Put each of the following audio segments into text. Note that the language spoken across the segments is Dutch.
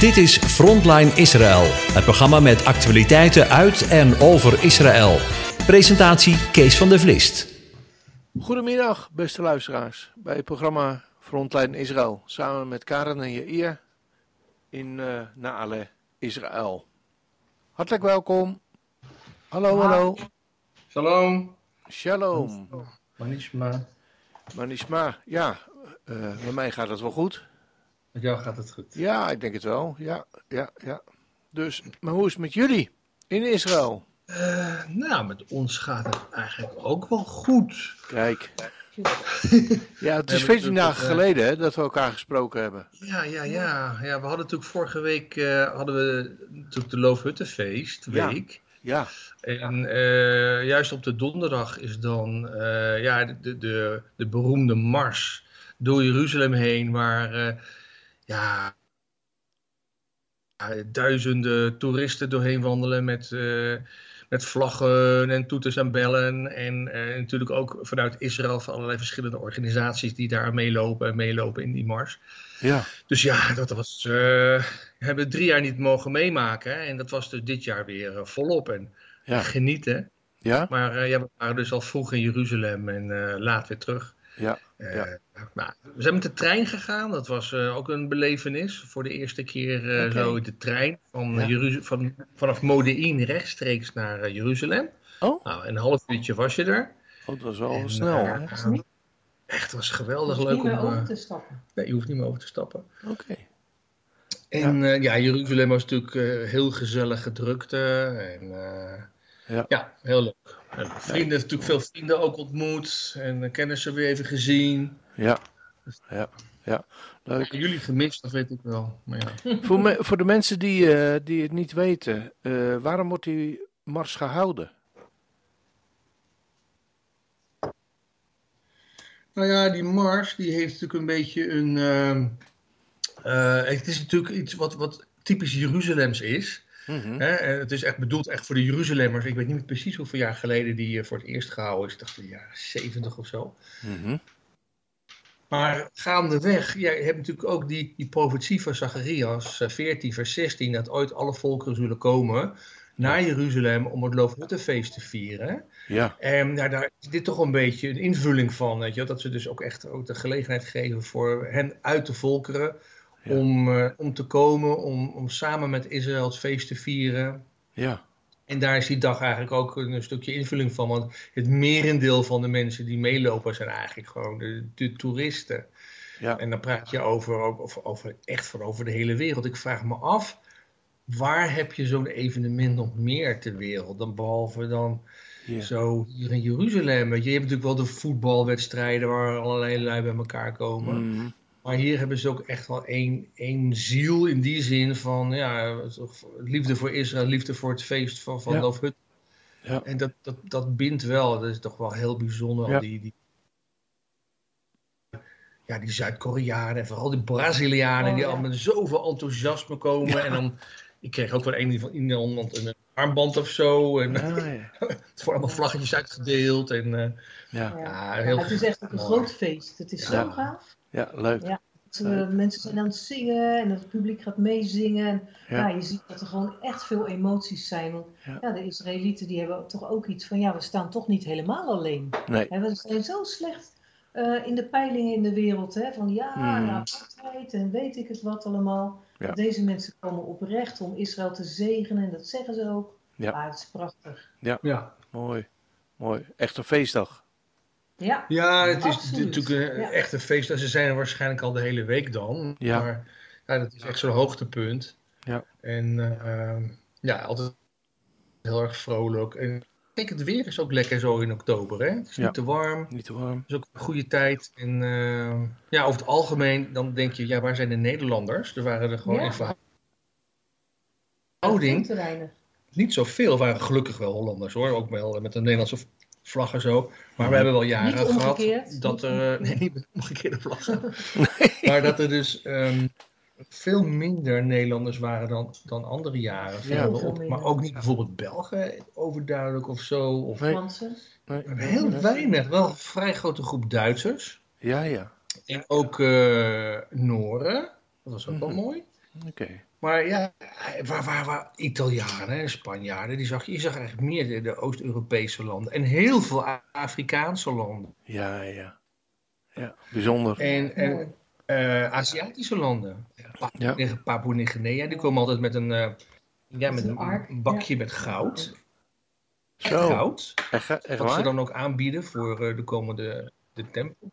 Dit is Frontline Israël, het programma met actualiteiten uit en over Israël. Presentatie Kees van der Vlist. Goedemiddag, beste luisteraars, bij het programma Frontline Israël. Samen met Karen en Jair in uh, Naale, Israël. Hartelijk welkom. Hallo, hallo. Shalom. Shalom. Manishma. Manishma, ja, uh, met mij gaat het wel goed. Met jou gaat het goed. Ja, ik denk het wel. Ja, ja, ja. Dus, maar hoe is het met jullie in Israël? Uh, nou, met ons gaat het eigenlijk ook wel goed. Kijk. ja, het is 14 dagen uh, geleden hè, dat we elkaar gesproken hebben. Ja, ja, ja. ja we hadden natuurlijk vorige week uh, hadden we natuurlijk de Loofhuttenfeest week. Ja. ja. En juist op de donderdag is dan ja, de, de, de beroemde mars door Jeruzalem heen, waar ja, duizenden toeristen doorheen wandelen met, uh, met vlaggen en toeters en bellen. En uh, natuurlijk ook vanuit Israël van allerlei verschillende organisaties die daar meelopen en meelopen in die mars. Ja. Dus ja, dat was, uh, we hebben drie jaar niet mogen meemaken. En dat was dus dit jaar weer volop en ja. genieten. Ja? Maar ja, we waren dus al vroeg in Jeruzalem en laat weer terug. Ja, uh, ja. Nou, we zijn met de trein gegaan. Dat was uh, ook een belevenis. Voor de eerste keer uh, okay. zo de trein van, ja. van, vanaf Modein rechtstreeks naar Jeruzalem. Oh. Nou, een half uurtje was je er. Oh, dat was wel en, snel. echt, was geweldig je leuk om. om. over te stappen. Nee, je hoeft niet meer over te stappen. Oké. Okay. En ja. ja. Jeruzalem was natuurlijk heel gezellige drukte. En ja. ja, heel leuk. En vrienden, natuurlijk veel vrienden ook ontmoet en kennissen weer even gezien. Ja, ja, ja. Leuk. Jullie gemist, dat weet ik wel. Maar ja. voor, me, voor de mensen die, uh, die het niet weten, uh, waarom wordt die mars gehouden? Nou ja, die mars die heeft natuurlijk een beetje een. Uh, het is natuurlijk iets wat, wat typisch Jeruzalems is. Mm -hmm. He, het is echt bedoeld echt voor de Jeruzalemmers. Ik weet niet precies hoeveel jaar geleden die voor het eerst gehouden is. Ik dacht de jaren 70 of zo. Mm -hmm. Maar gaandeweg, ja, je hebt natuurlijk ook die, die profetie van Zacharias 14 vers 16. Dat ooit alle volkeren zullen komen naar Jeruzalem om het Loofhuttenfeest te vieren. Ja. En ja, daar is dit toch een beetje een invulling van. Weet je, dat ze dus ook echt ook de gelegenheid geven voor hen uit de volkeren ja. om, uh, om te komen, om, om samen met Israël het feest te vieren. Ja. En daar is die dag eigenlijk ook een stukje invulling van. Want het merendeel van de mensen die meelopen zijn eigenlijk gewoon de, de toeristen. Ja. En dan praat je over, over, over, echt van over de hele wereld. Ik vraag me af, waar heb je zo'n evenement nog meer ter wereld? Dan behalve dan zo hier in Jeruzalem. Weet je, je hebt natuurlijk wel de voetbalwedstrijden waar allerlei lui bij elkaar komen. Mhm. Maar hier hebben ze ook echt wel één, één ziel in die zin van ja, liefde voor Israël, liefde voor het feest van, van Ja. Loofhut. Ja. En dat, dat, dat bindt wel, dat is toch wel heel bijzonder. Ja. Die, die, ja, die Zuid-Koreanen en vooral die Brazilianen Oh, die ja. allemaal met zoveel enthousiasme komen. En dan, ik kreeg ook wel een van iemand een armband of zo. En Ah, ja. het worden allemaal vlaggetjes uitgedeeld. En, eh, Ja. Ja. heel het is echt ook een groot feest. Het is zo gaaf. Ja, leuk. Ja. Het, eh, mensen zijn aan het zingen en het publiek gaat meezingen. En, Ja. ja. je ziet dat er gewoon echt veel emoties zijn. Want Ja. ja. de Israëlieten die hebben toch ook iets van, ja, we staan toch niet helemaal alleen. Nee. Hè, we zijn zo slecht eh, in de peilingen in de wereld. Hè, van ja, en apartheid en weet ik het wat allemaal. Ja. Deze mensen komen oprecht om Israël te zegenen en dat zeggen ze ook. Ja. Maar het is prachtig. ja. Mooi. Mooi. Echt een feestdag. Ja, Ja, het is Absoluut. natuurlijk een Ja. echt een feest. Ze zijn er waarschijnlijk al de hele week dan. Ja. Maar ja, dat is echt zo'n hoogtepunt. Ja. En eh, ehm, ja, altijd heel erg vrolijk. En kijk, het weer is ook lekker zo in oktober. Hè? Het is Ja. niet te warm. Niet te warm. Het is ook een goede tijd. En eh, ja, over het algemeen dan denk je, ja, waar zijn de Nederlanders? Er waren er gewoon Ja. in veel verhouding te weinig. niet zoveel. Er waren gelukkig wel Hollanders hoor. Ook wel met een Nederlandse vlag en zo. Maar we hebben wel jaren Niet gehad dat er. Nee, niet met omgekeerde vlaggen. Maar dat er dus ehm, veel minder Nederlanders waren dan, dan andere jaren. Ja. op. minder. Maar ook niet bijvoorbeeld Belgen overduidelijk of zo. Of Nee. Fransen. Nee. heel weinig. Wel een vrij grote groep Duitsers. Ja, ja. En ook eh Noren. Dat was ook wel Mhm. mooi. Oké. Maar ja, waar, waar, waar Italianen en Spanjaarden, die zag, je je zag eigenlijk meer de, de Oost-Europese landen. En heel veel Afrikaanse landen. Ja, ja. Ja, bijzonder. En, en eh, Aziatische landen. Pa Ja. Papua-Nieuw-Guinea, die komen altijd met een, eh, ja, met een bakje met goud. Zo, Goud. echt, echt Wat ze dan ook aanbieden voor eh, de komende de tempel.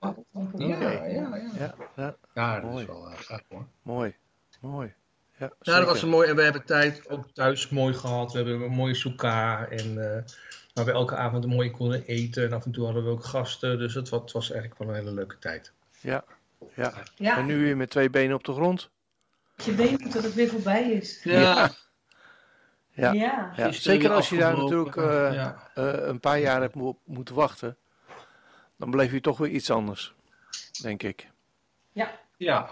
Ja, ja, ja. Ja, ja, Ja, dat Mooi. is wel gaaf hoor. mooi. Mooi. Ja, Ja, dat was een mooi. En we hebben tijd ook thuis mooi gehad. We hebben een mooie soeka. En eh, waar we elke avond een mooie konden eten. En af en toe hadden we ook gasten. Dus het was, het was eigenlijk wel een hele leuke tijd. Ja, ja. Ja, En nu weer met twee benen op de grond? je weet dat het weer voorbij is. Ja, Ja. Ja. Ja. Ja, gisteren zeker als je daar natuurlijk eh, ja. eh, een paar jaar hebt mo- moeten wachten. Dan beleef je toch weer iets anders, denk ik. ja. Ja.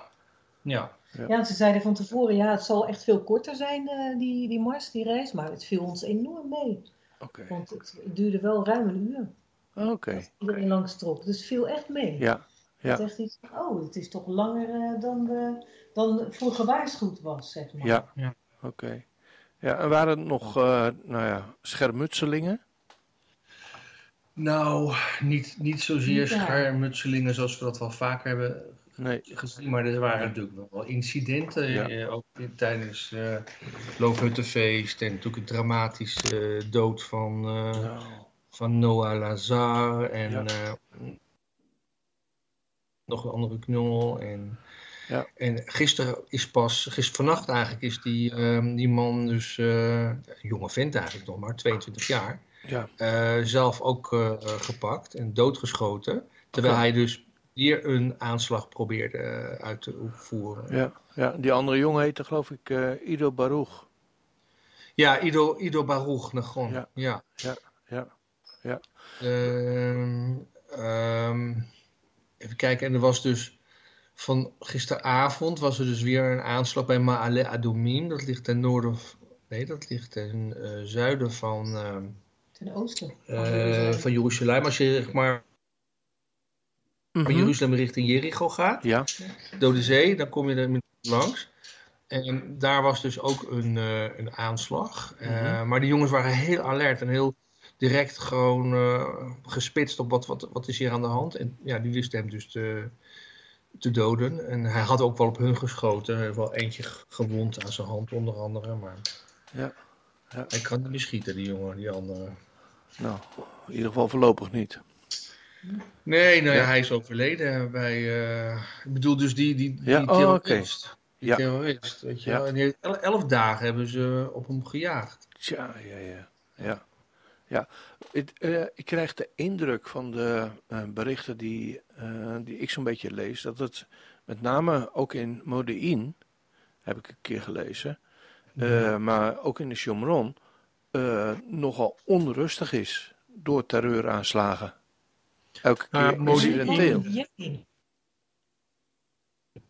Ja, en ze zeiden van tevoren, ja, het zal echt veel korter zijn, eh, die, die mars, die reis. Maar het viel ons enorm mee. Oké. Want het duurde wel ruim een uur. Oké. Als iedereen langs trok. Dus het viel echt mee. Ja. Ja. Het is echt iets van, oh, het is toch langer eh, dan, we, dan voor gewaarschuwd was, zeg maar. Ja. Ja. Oké. Ja, en waren er nog, eh, nou ja, schermutselingen? Nou, niet, niet zozeer schermutselingen zoals we dat wel vaker hebben Nee. gezien. Maar er waren natuurlijk nog wel incidenten. Ja. eh, ook tijdens uh, Loofhuttenfeest. En natuurlijk een dramatische eh, dood van... eh, van Noah Lazar en Ja. eh, nog een andere knul. En, Ja. en gisteren is pas, gisteren vannacht eigenlijk, is die, ehm, die man dus, eh, een jonge vent eigenlijk nog maar, 22 jaar, ja. eh, zelf ook eh, gepakt en doodgeschoten. Terwijl hij dus hier een aanslag probeerde eh, uit te voeren. Ja, ja, die andere jongen heette geloof ik eh, Ido Baruch. Ja, Ido, Ido Baruch Nagon. Ja. Ja. Ja, ja, ja. Ehm, ehm, even kijken, en er was dus van gisteravond was er dus weer een aanslag bij Ma'ale Adumim. Dat ligt ten noorden, nee, dat ligt ten eh, zuiden van, ehm, Ten oosten. eh, van Jeruzalem. Als je zeg maar van Mhm. Jeruzalem richting Jericho gaat, Ja, Dode Zee, dan kom je er langs. En daar was dus ook een, eh, een aanslag. Eh, Mhm. Maar die jongens waren heel alert en heel direct gewoon eh, gespitst op wat, wat, wat is hier aan de hand. En ja, die wisten hem dus te, te doden. En hij had ook wel op hun geschoten. Hij heeft wel eentje gewond aan zijn hand onder andere. Maar ja. ja. hij kan niet meer schieten, die jongen, die andere. Nou, in ieder geval voorlopig niet. Nee, nou ja, hij is overleden bij... eh, ik bedoel dus die, die, die Ja, oh, terrorist. Die Ja. terrorist, weet je Ja. En die elf dagen hebben ze op hem gejaagd. Tja, ja, ja. Ja, ja. Eh, ik krijg de indruk van de eh, berichten die, die ik zo'n beetje lees, dat het met name ook in Modein, heb ik een keer gelezen, maar ook in de Shomron, nogal onrustig is door terreuraanslagen. Elke Nou ja, keer.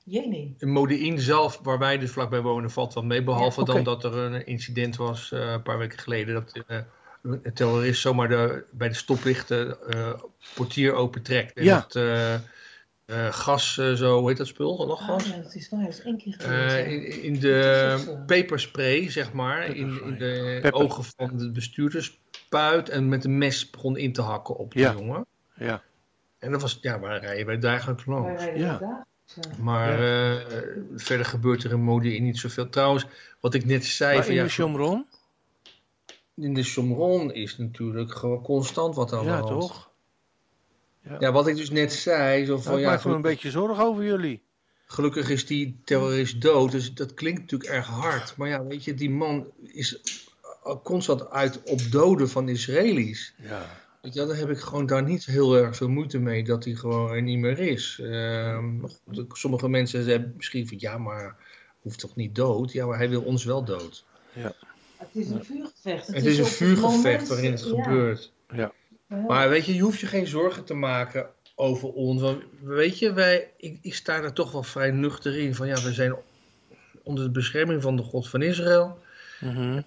Jenin. In Modein zelf, waar wij dus vlakbij wonen, valt wel mee. Behalve Ja, dan dat er een incident was eh, een paar weken geleden. Dat eh, een terrorist zomaar de, bij de stoplichten eh portier opentrekt. En Ja. dat eh, eh, gas, eh, zo, hoe heet dat spul? Nog Ah, gas? ja, dat is waar. Dat is één keer Eh, gebeurd. in, in de peperspray, zeg maar, in, in de Pepper. ogen van de bestuurder spuit en met een mes begon in te hakken op Ja. jongen. Ja, En dat was, ja, waar rijden wij dagelijks langs. Ja. Maar eh, verder gebeurt er in mode niet zoveel. Trouwens, wat ik net zei, maar van, in ja, de Shomron, in de Somron is natuurlijk gewoon constant wat aan de ja hand. toch? Ja, wat ik dus net zei, zo van Nou, ik ja, maak me een beetje zorgen over jullie. gelukkig is die terrorist dood, dus dat klinkt natuurlijk erg hard. Maar ja, weet je, die man is constant uit op doden van Israëli's. Ja, Weet je, wel, daar heb ik gewoon daar niet heel erg veel moeite mee dat hij gewoon er niet meer is. Ehm, sommige mensen zeggen misschien van ja, maar hoeft toch niet dood? Ja, maar hij wil ons wel dood. Het is een vuurgevecht. Het is een vuurgevecht moment- waarin het ja. gebeurt. ja, Ja. Maar weet je, je hoeft je geen zorgen te maken over ons. Want weet je, wij, ik, ik sta er toch wel vrij nuchter in. Van ja, we zijn onder de bescherming van de God van Israël. Mhm.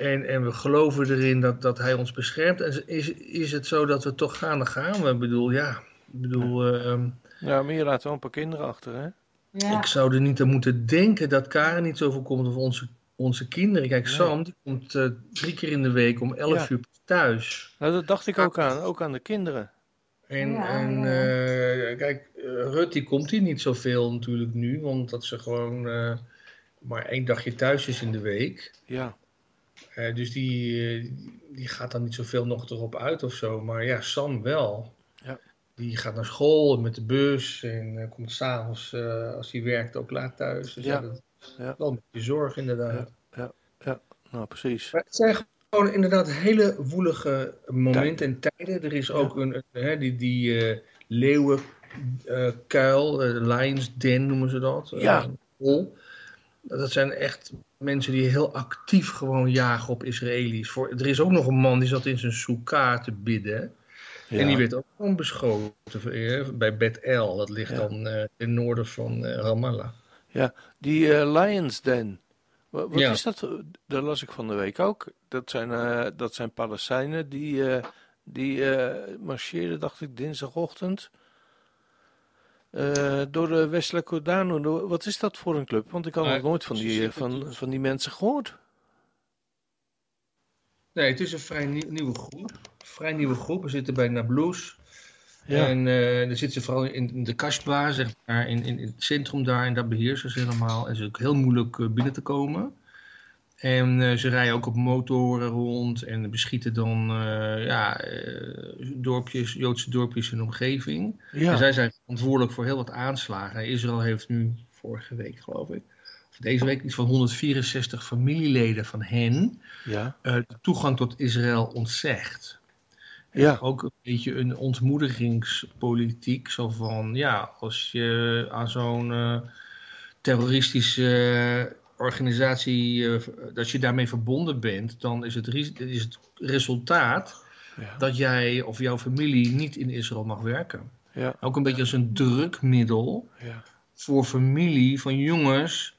En, en we geloven erin dat, dat hij ons beschermt. En is, is het zo dat we toch gaan, dan gaan we. Ik bedoel, ja. Ik bedoel, ehm, ja maar je laat wel een paar kinderen achter, hè? Ja. Ik zou er niet aan moeten denken dat Karen niet zoveel komt of onze, onze kinderen. Kijk, Sam die komt uh, drie keer in de week om 11 uur thuis. Nou, dat dacht ik ook aan, ook aan de kinderen. En, en uh, kijk, Rut die komt hier niet zoveel natuurlijk nu, want dat ze gewoon uh, maar één dagje thuis is in de week. Ja. Uh, dus die, die gaat dan niet zoveel nog erop uit of zo. Maar ja, Sam wel. Ja. Die gaat naar school met de bus en uh, komt s'avonds als hij werkt ook laat thuis. Dus ja. dat ja. wel een beetje zorg inderdaad. Ja, ja, nou precies. Maar het zijn gewoon inderdaad hele woelige momenten en tijden. Er is ook een, hè, die, die leeuwenkuil, Lions Den noemen ze dat. Ja. Dat zijn echt mensen die heel actief gewoon jagen op Israëli's. Voor, er is ook nog een man die zat in zijn soeka te bidden. Ja. En die werd ook gewoon beschoten bij Bet El. Dat ligt ja. dan uh, ten noorden van uh, Ramallah. Ja, die uh, Lions Den. Wat, wat ja. is dat? Dat las ik van de week ook. Dat zijn, dat zijn Palestijnen die, die marcheerden, dacht ik, dinsdagochtend. Uh, door de Westelijke Jordaan. Wat is dat voor een club? Want ik had nog nooit van die, van, van die mensen gehoord. Nee, het is een vrij nieuw, nieuwe groep. Vrij nieuwe groep. We zitten bij Nablus. Ja. En uh, dan zitten ze vooral in, de Kashba, zeg maar, in, in, het centrum daar. En daar beheersen ze helemaal. En het is ook heel moeilijk uh, binnen te komen. En uh, ze rijden ook op motoren rond en beschieten dan uh, ja, uh, dorpjes, Joodse dorpjes in omgeving. Ja. En zij zijn verantwoordelijk voor heel wat aanslagen. Israël heeft nu vorige week, geloof ik, of deze week iets van 164 familieleden van hen ja. de toegang tot Israël ontzegd. Ja. Ook een beetje een ontmoedigingspolitiek. Zo van, ja, als je aan zo'n terroristische organisatie, uh, dat je daarmee verbonden bent, dan is het, is het resultaat ja. dat jij of jouw familie niet in Israël mag werken. Ja. Ook een beetje als een drukmiddel ja. voor familie van jongens.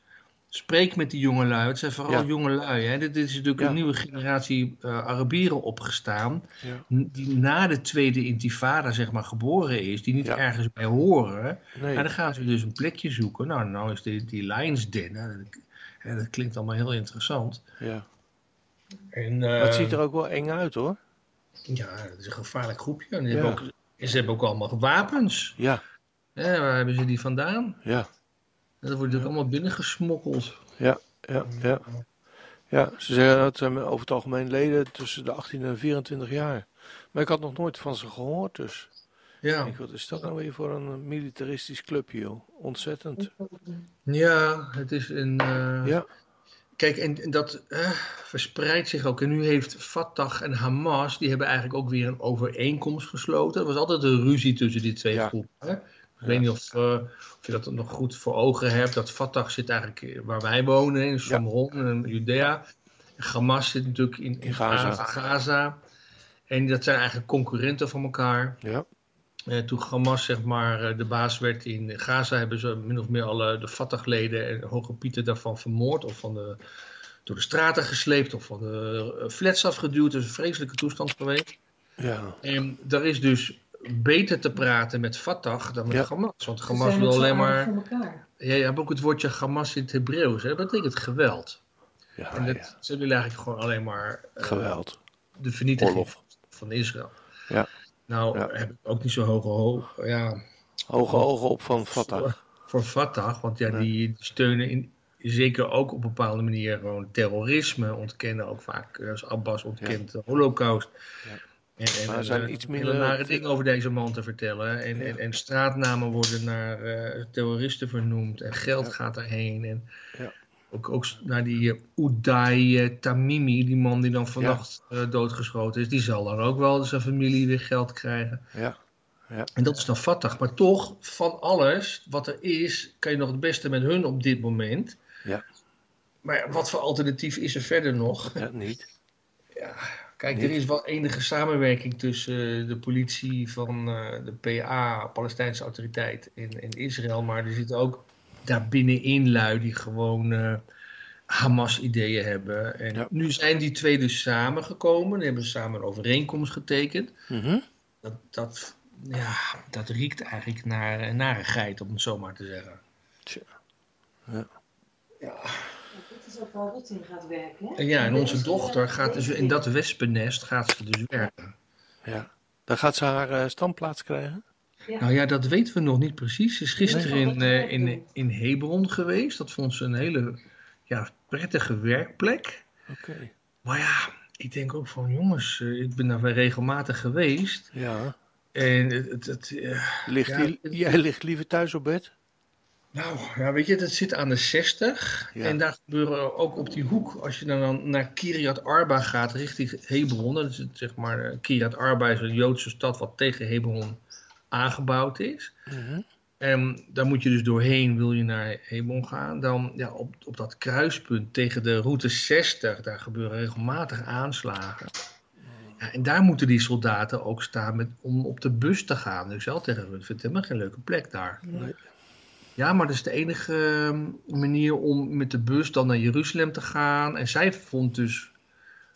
Spreek met die jongelui. Het zijn vooral jongelui. Hè. Dit, dit is natuurlijk een nieuwe generatie eh, Arabieren opgestaan. Die na de tweede intifada zeg maar geboren is. Die niet ergens bij horen. Nee. En dan gaan ze dus een plekje zoeken. Nou, nou is die, die Lions Den. Hè, Dat, klinkt allemaal heel interessant. Ja. En, Maar het eh, ziet er ook wel eng uit hoor. Ja, het is een gevaarlijk groepje. En Ja. hebben ook, en ze hebben ook allemaal wapens. Ja, waar hebben ze die vandaan? ja, Dat wordt natuurlijk allemaal binnengesmokkeld. ja, ja, ja. Ja, ze zeggen dat zijn over het algemeen leden tussen de 18 en 24 jaar. Maar ik had nog nooit van ze gehoord, dus. Ja, Ik denk, wat is dat nou weer voor een militaristisch clubje, joh? Ontzettend. ja het is een... eh, Ja, Kijk, en, en dat eh, verspreidt zich ook. En nu heeft Fatah en Hamas, die hebben eigenlijk ook weer een overeenkomst gesloten. Er was altijd een ruzie tussen die twee Ja. groepen. Hè? Ik weet niet of, eh, of je dat nog goed voor ogen hebt. Dat Fatah zit eigenlijk waar wij wonen, in Shomron, in Judea. En Hamas zit natuurlijk in, in Gaza. Gaza. Gaza. En dat zijn eigenlijk concurrenten van elkaar. ja, Eh, toen Hamas zeg maar eh, de baas werd in Gaza, hebben ze min of meer alle de Fatah-leden en hoge pieten daarvan vermoord of van de, door de straten gesleept of van de eh, flats afgeduwd. Het is een vreselijke toestand geweest. ja, En daar is dus beter te praten met Fatah dan met Ja. Hamas. Want Hamas wil alleen maar... Ja, je hebt ook het woordje Hamas in het Hebreeuws. Hè? Dat betekent geweld. ja, En dat, ja. ze willen eigenlijk gewoon alleen maar eh, Geweld. de vernietiging Oorlog. van Israël. Ja. Nou Ja. heb ik ook niet zo hoge hoog. Ja, Hoge ogen op van Fatah. Voor, Fatah, want ja, die, die steunen in, zeker ook op een bepaalde manier gewoon terrorisme, ontkennen ook vaak, eh, als Abbas ontkent de holocaust. Ja. En, en, Maar er en, zijn eh, iets minder- nare dingen over deze man te vertellen. En, en, en straatnamen worden naar eh, terroristen vernoemd en geld gaat erheen. En Ja. Ook, ook naar die uh, Uday eh, Tamimi, die man die dan vannacht eh, doodgeschoten is, die zal dan ook wel zijn familie weer geld krijgen. Ja, En dat is dan Fatah. Maar toch, van alles wat er is, kan je nog het beste met hun op dit moment. Ja. Maar wat voor alternatief is er verder nog? ja, niet. Kijk, Niet. er is wel enige samenwerking tussen eh, de politie van eh, de PA, Palestijnse autoriteit, en, en Israël. Maar er zitten ook daar binnenin lui die gewoon eh, Hamas-ideeën hebben. En Ja. nu zijn die twee dus samengekomen. Die hebben samen een overeenkomst getekend. Mhm. Dat, dat, ja, dat riekt eigenlijk naar eh, narigheid, om het zo maar te zeggen. Tja. Ja. ja. Dit is ook waar Rut in gaat werken, hè? Ja, en onze dochter gaat dus in dat wespennest gaat ze dus werken. Ja. Dan gaat ze haar uh, standplaats krijgen? Ja. Nou ja, dat weten we nog niet precies. Ze is gisteren in, uh, in, in Hebron geweest. Dat vond ze een hele ja, prettige werkplek. Oké. Maar ja, ik denk ook van jongens, uh, ik ben daar regelmatig geweest. Ja. En het... het, ligt ja, jij ligt liever thuis op bed? Nou, ja, weet je, dat zit aan de 60. En daar gebeuren ook op die hoek, als je dan naar Kiryat Arba gaat, richting Hebron. Dat is het, zeg maar, Kiryat Arba is een Joodse stad wat tegen Hebron aangebouwd is. Mm En daar moet je dus doorheen, wil je naar Hebron gaan. Dan ja, op, op dat kruispunt tegen de route 60, daar gebeuren regelmatig aanslagen. Ja, en daar moeten die soldaten ook staan met, om op de bus te gaan. Dus wel tegen hun, vindt helemaal geen leuke plek daar. Nee. Ja, maar dat is de enige ehm, manier om met de bus dan naar Jeruzalem te gaan. En zij vond dus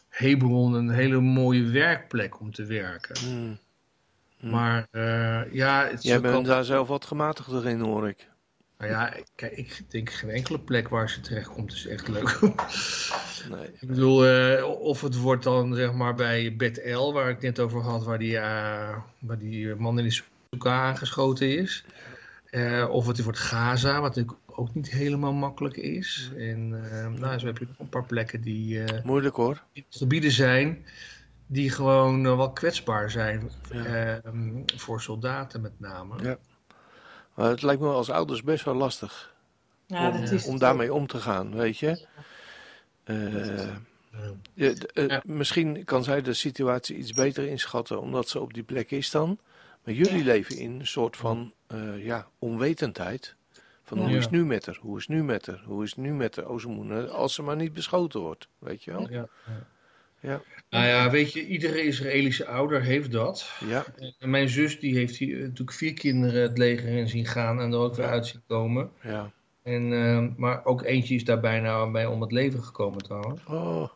Hebron een hele mooie werkplek om te werken. Mm. Mm. Maar uh, ja... Het Jij bent daar zelf wat gematigder in, hoor ik. Nou ja, kijk, ik denk geen enkele plek waar ze terecht komt is echt leuk. nee. Ik bedoel, uh, of het wordt dan zeg maar bij Bed L, waar ik net over had, waar die, uh, waar die man in de zoek aangeschoten is. Uh, of het wordt Gaza, wat natuurlijk ook niet helemaal makkelijk is. En nou, zo heb je nog een paar plekken die... Moeilijk hoor. Gebieden zijn die gewoon wel kwetsbaar zijn. Ehm, voor soldaten met name. Ja. Maar het lijkt me als ouders best wel lastig. Ja, om, om daarmee om te gaan, weet je. Ja, misschien kan zij de situatie iets beter inschatten omdat ze op die plek is dan. Maar jullie leven in een soort van uh, ja, onwetendheid. Van hoe is het nu met haar? Hoe is het nu met haar? Hoe is het nu met haar? Oh, als ze maar niet beschoten wordt, weet je wel? Ja. ja. Nou ja, weet je, iedere Israëlische ouder heeft dat. Ja. En mijn zus die heeft hier natuurlijk vier kinderen het leger in zien gaan en er ook weer uit zien komen. Ja. En, uh, maar ook eentje is daar bijna bij om het leven gekomen trouwens. Oh.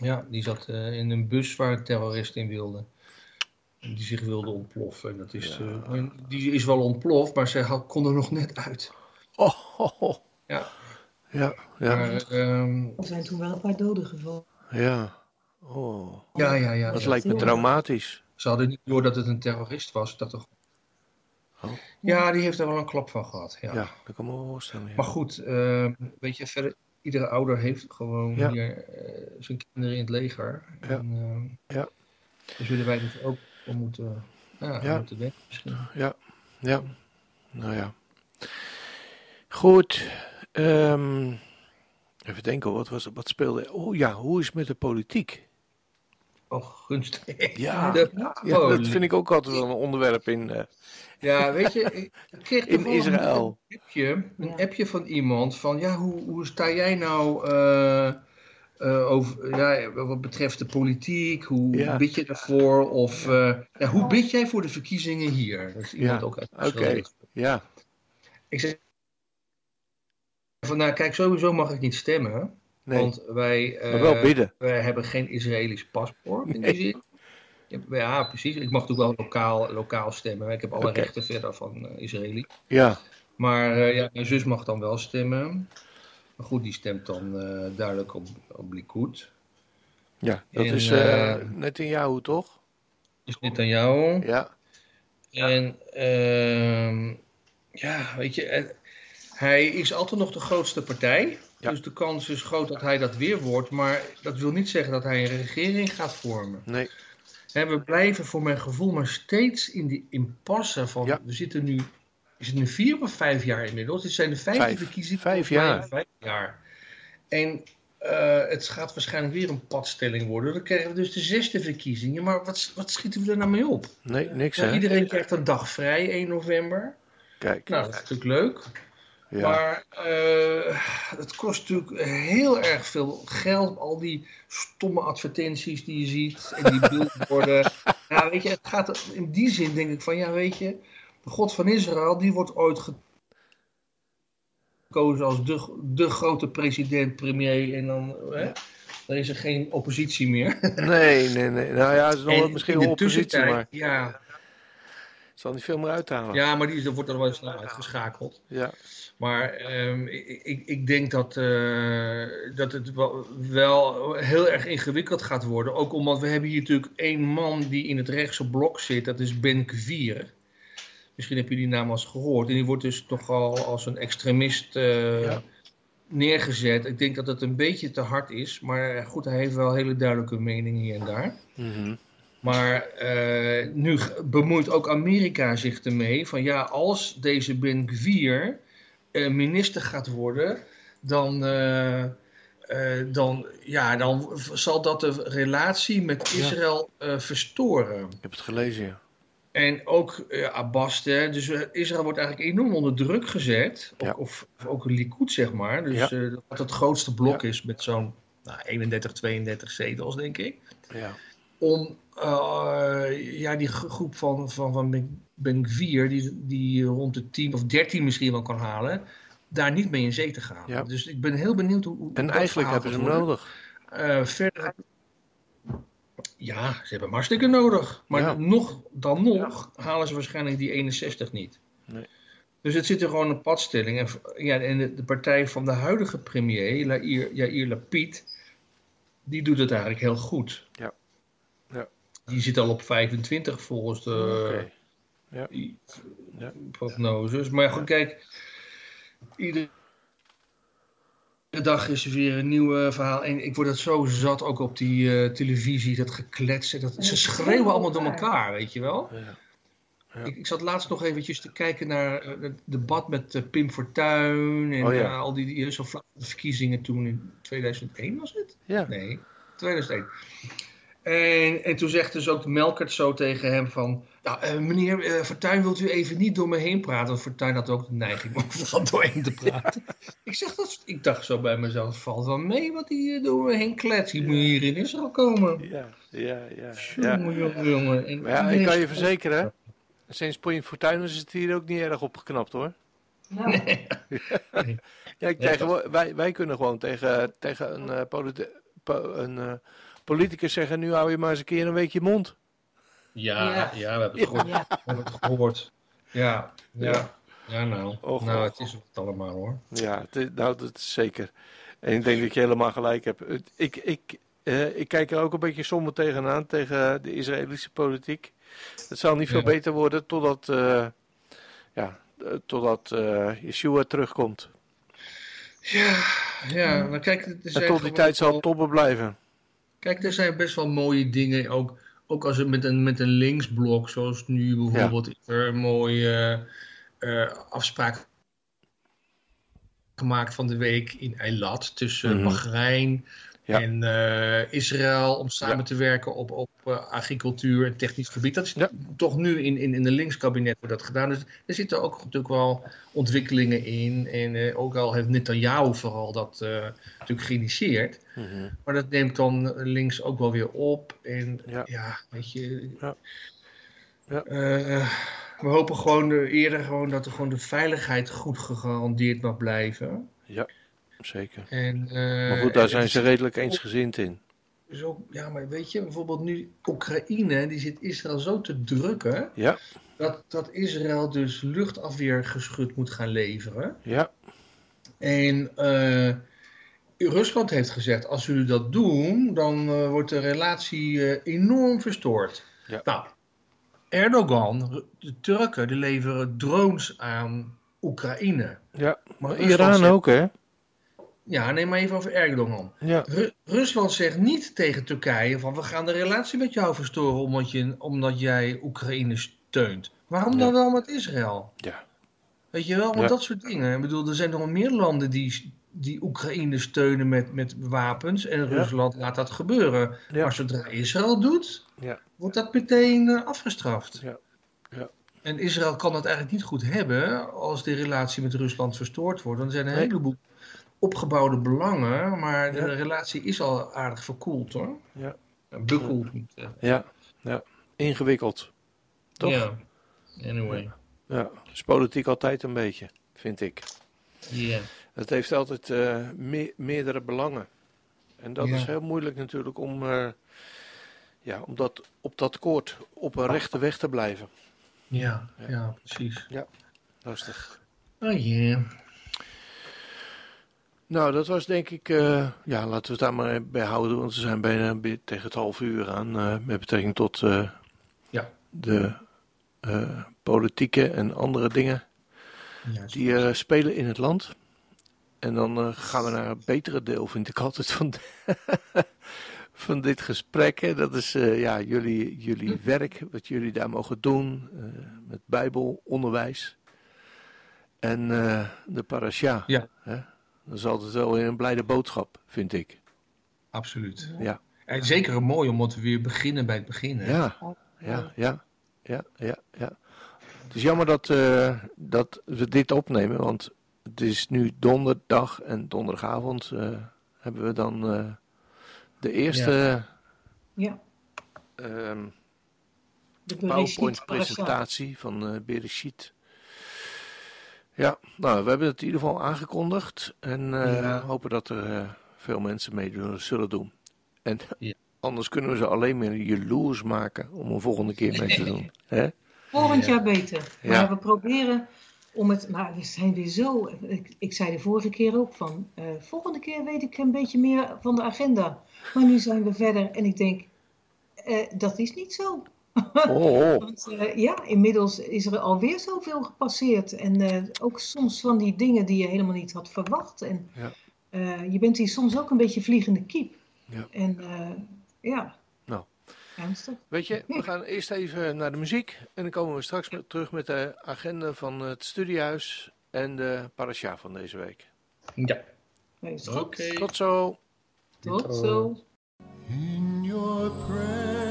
Ja, die zat uh, in een bus waar een terrorist in wilde die zich wilde ontploffen. En dat is, uh, die is wel ontploft, maar ze had, kon er nog net uit. Oh, Ja. Ja, ja. Maar, um, er zijn toen wel een paar doden gevallen. Ja. Oh. Ja, ja, ja. Dat lijkt me traumatisch. Ze hadden niet door dat het een terrorist was. Dat toch... Oh. Ja, die heeft er wel een klap van gehad. Ja, ja dat kan me wel voorstellen. Ja. Maar goed, uh, weet je, verder, iedere ouder heeft gewoon hier uh, zijn kinderen in het leger. Ja. En, uh, ja. Dus willen wij dat ook we moeten, ja, ja. moeten weg misschien. Ja, ja. Nou ja. Goed. Um, even denken, wat, was, wat speelde... Oh ja, hoe is het met de politiek? Oh, gunstig. Ja, ja, dat vind ik ook altijd wel een onderwerp in... Uh, ja, weet je, ik kreeg in Israël. Een appje, een appje van iemand van, ja, hoe, hoe sta jij nou... Uh, uh, over, ja, wat betreft de politiek, hoe bid je daarvoor? Of uh, ja, hoe bid jij voor de verkiezingen hier? Dat is iemand ook uit Oké, ja. Ik zeg van, nou kijk, sowieso mag ik niet stemmen. Nee. Want wij, uh, maar wel bidden. wij hebben geen Israëlisch paspoort in die zin. Ja, precies. Ik mag natuurlijk wel lokaal, lokaal stemmen. Ik heb alle rechten verder van uh, Israëli. Ja. Maar uh, ja, mijn zus mag dan wel stemmen. Maar goed, die stemt dan uh, duidelijk op, op Likud. Ja, dat en, is uh, net in jou, toch? Is net aan jou. Ja. En uh, ja, weet je, hij is altijd nog de grootste partij. Ja. Dus de kans is groot dat hij dat weer wordt. Maar dat wil niet zeggen dat hij een regering gaat vormen. Nee. En we blijven voor mijn gevoel maar steeds in die impasse van... Ja. We zitten nu is het nu vier of vijf jaar inmiddels? Dit zijn de vijfde vijf. verkiezingen. Vijf jaar. Vijf jaar. En uh, het gaat waarschijnlijk weer een padstelling worden. Dan krijgen we dus de zesde verkiezingen. Maar wat, wat schieten we er nou mee op? Nee, niks? Iedereen krijgt een dag vrij, 1 november. Kijk. Nou, dat is natuurlijk leuk. Ja. Maar uh, het kost natuurlijk heel erg veel geld. Al die stomme advertenties die je ziet. En die billboarden. ja, weet je, het gaat in die zin denk ik van, ja, weet je de God van Israël, die wordt ooit gekozen als de, de grote president, premier. En dan, hè, dan is er geen oppositie meer. nee, nee, nee. Nou ja, er is nog misschien wel oppositie, maar... Ja, Zal niet veel meer uithalen. Ja, maar die wordt dan wel snel uitgeschakeld. Ja. Maar ehm, ik, ik, ik, denk dat, uh, dat het wel, wel, heel erg ingewikkeld gaat worden. Ook omdat we hebben hier natuurlijk één man die in het rechtse blok zit. Dat is Ben Kvier. Misschien heb je die naam al eens gehoord. En die wordt dus nogal als een extremist uh, ja. neergezet. Ik denk dat het een beetje te hard is. Maar goed, hij heeft wel hele duidelijke meningen hier en daar. Mm -hmm. Maar uh, nu bemoeit ook Amerika zich ermee. Van ja, als deze Ben Gvir uh, minister gaat worden, dan, uh, dan, ja, dan zal dat de relatie met Israël verstoren. Ik heb het gelezen, ja. En ook Abbas, hè, dus Israël wordt eigenlijk enorm onder druk gezet. Ja. Of, of, ook Likud, zeg maar. Dus wat het grootste blok is met zo'n nou, 31, 32 zetels, denk ik. Ja om uh, ja, die groep van, van, van Ben Gvir, die, die rond de 10 of 13 misschien wel kan halen, daar niet mee in zee te gaan. Ja. Dus ik ben heel benieuwd hoe. hoe en eigenlijk hebben ze hem nodig. Uh, verder. Ja, ze hebben hem hartstikke nodig. Maar ja. nog, dan nog halen ze waarschijnlijk die 61 niet. Nee. Dus het zit er gewoon een padstelling. En, ja, en de, de partij van de huidige premier, Yair, Yair Lapid, die doet het eigenlijk heel goed. Die zit al op 25 volgens de okay. ja. ja. prognoses. Maar goed, kijk, iedere dag is er weer een nieuw verhaal. En ik word dat zo zat ook op die uh, televisie, dat gekletsen. Dat, ze schreeuwen allemaal door elkaar, weet je wel. Ja. Ja. Ik, ik, zat laatst nog eventjes te kijken naar uh, het debat met uh, Pim Fortuyn en oh, ja. al die, die zo verkiezingen toen in 2001 was het? Ja. Nee, 2001. En, en toen zegt dus ook de Melkert zo tegen hem van... Nou, uh, meneer uh, Fortuyn, wilt u even niet door me heen praten? Want Fortuyn had ook de neiging om van doorheen te praten. ik, zeg dat, ik dacht zo bij mezelf, valt wel mee wat hij door me heen klets. Je moet hier in Israël komen. Ja, ja, ja. Jongen, ja. jongen, jongen. En, Maar ja, ik kan je verzekeren, sinds Pim Fortuyn is het hier ook niet erg opgeknapt hoor. Nou, Nee. Ja, tegen, wij, wij kunnen gewoon tegen, tegen een, uh, een uh, politicus zeggen, nu hou je maar eens een keer een weekje mond. Ja, ja, Ja. we hebben het gehoord. ja. We hebben het gehoord. Ja, ja. Ja, nou. Och, nou, och, het is het allemaal hoor. Ja, het nou, dat is zeker. En ik denk dat je helemaal gelijk hebt. Het- Ik, ik, eh, ik kijk er ook een beetje somber tegenaan, tegen de Israëlische politiek. Het zal niet veel Ja. beter worden totdat, eh ja, eh, totdat eh Yeshua terugkomt. Ja, ja. Maar kijk, er En tot die tijd zal het topper blijven. Kijk, er zijn best wel mooie dingen. Ook, ook als het met een, met een linksblok, zoals nu bijvoorbeeld, is er een mooie eh, afspraak gemaakt van de week in Eilat tussen Mhm. Bahrein Ja. en eh, Israël om samen Ja. te werken op, op eh, agricultuur en technisch gebied. Dat is Ja. toch nu in, in, in de linkskabinet wordt dat gedaan. Dus er zitten ook natuurlijk wel ontwikkelingen in. En eh, ook al heeft Netanyahu vooral dat natuurlijk geïnitieerd. Mhm. Maar dat neemt dan links ook wel weer op. En Ja. weet je. Ja. Ja. we hopen gewoon eerder gewoon dat er gewoon de veiligheid goed gegarandeerd mag blijven. Ja, zeker. En, eh, Maar goed, daar zijn ze redelijk eensgezind in. Zo, ja, maar weet je, bijvoorbeeld nu Oekraïne, die zit Israël zo te drukken. Ja, Dat, dat Israël dus luchtafweergeschut moet gaan leveren. ja, En eh, Rusland heeft gezegd, als jullie dat doen, dan eh, wordt de relatie eh, enorm verstoord. Ja. Nou, Erdogan, de Turken, die leveren drones aan Oekraïne. ja. Maar Iran zegt- ook, hè? Ja, neem maar even over Erdogan. Ja, Ru- Rusland zegt niet tegen Turkije van we gaan de relatie met jou verstoren omdat, je, omdat jij Oekraïne steunt. Waarom dan wel met Israël? ja, Weet je wel, want Ja. dat soort dingen. Ik bedoel, er zijn nog meer landen die, die Oekraïne steunen met, met wapens en Rusland laat dat gebeuren. Maar zodra Israël doet, wordt dat meteen eh, afgestraft. Ja. Ja. En Israël kan dat eigenlijk niet goed hebben als die relatie met Rusland verstoord wordt. Dan zijn er een Nee. heleboel opgebouwde belangen, maar de Ja. relatie is al aardig verkoeld hoor. Ja. Bekoeld zeggen. ja, ja. Ingewikkeld. Toch? Ja. Anyway. Ja, is politiek altijd een beetje, vind ik. Ja. Het heeft altijd eh, me- meerdere belangen. En dat Ja. is heel moeilijk natuurlijk om, eh, ja, om dat, op dat koord op een rechte weg te blijven. Ja, ja, precies. Ja, lastig. Oh jee. Nou, dat was denk ik, uh, ja, laten we het daar maar bij houden, want we zijn bijna tegen het half uur aan uh, met betrekking tot uh, ja. de politieke en andere dingen Ja, die er spelen in het land. En dan gaan we naar het betere deel, vind ik altijd, van, van dit gesprek. Hè. Dat is ja, jullie, jullie werk, wat jullie daar mogen doen met bijbelonderwijs. En de parasha. Ja. Hè. Dat is altijd wel weer een blijde boodschap, vind ik. Absoluut. Ja. En zeker mooi omdat we weer beginnen bij het begin. Hè? Ja, ja, ja, ja, ja, ja. Het is jammer dat, uh, dat we dit opnemen, want het is nu donderdag en donderdagavond uh, hebben we dan uh, de eerste ja. Um, De PowerPoint-presentatie van uh, Bereshit. Ja, nou, we hebben het in ieder geval aangekondigd en uh, Ja. hopen dat er uh, veel mensen meedoen zullen doen. En Ja. anders kunnen we ze alleen maar jaloers maken om een volgende keer mee te doen. Hè? Volgend Ja. jaar beter. Maar we proberen om het. Maar we zijn weer zo. Ik, ik zei de vorige keer ook van. eh, volgende keer weet ik een beetje meer van de agenda. Maar nu zijn we verder en ik denk. eh, dat is niet zo. Oh, oh. Want eh, ja, inmiddels is er alweer zoveel gepasseerd. En eh, ook soms van die dingen die je helemaal niet had verwacht. En Ja. eh, je bent hier soms ook een beetje vliegende kiep. Ja. En eh, ja. Nou. Ernstig. Weet je, we gaan eerst even naar de muziek en dan komen we straks met, terug met de agenda van het studiehuis en de parasha van deze week. Ja. Nee. Oké. Tot zo! Tot zo. In your presence,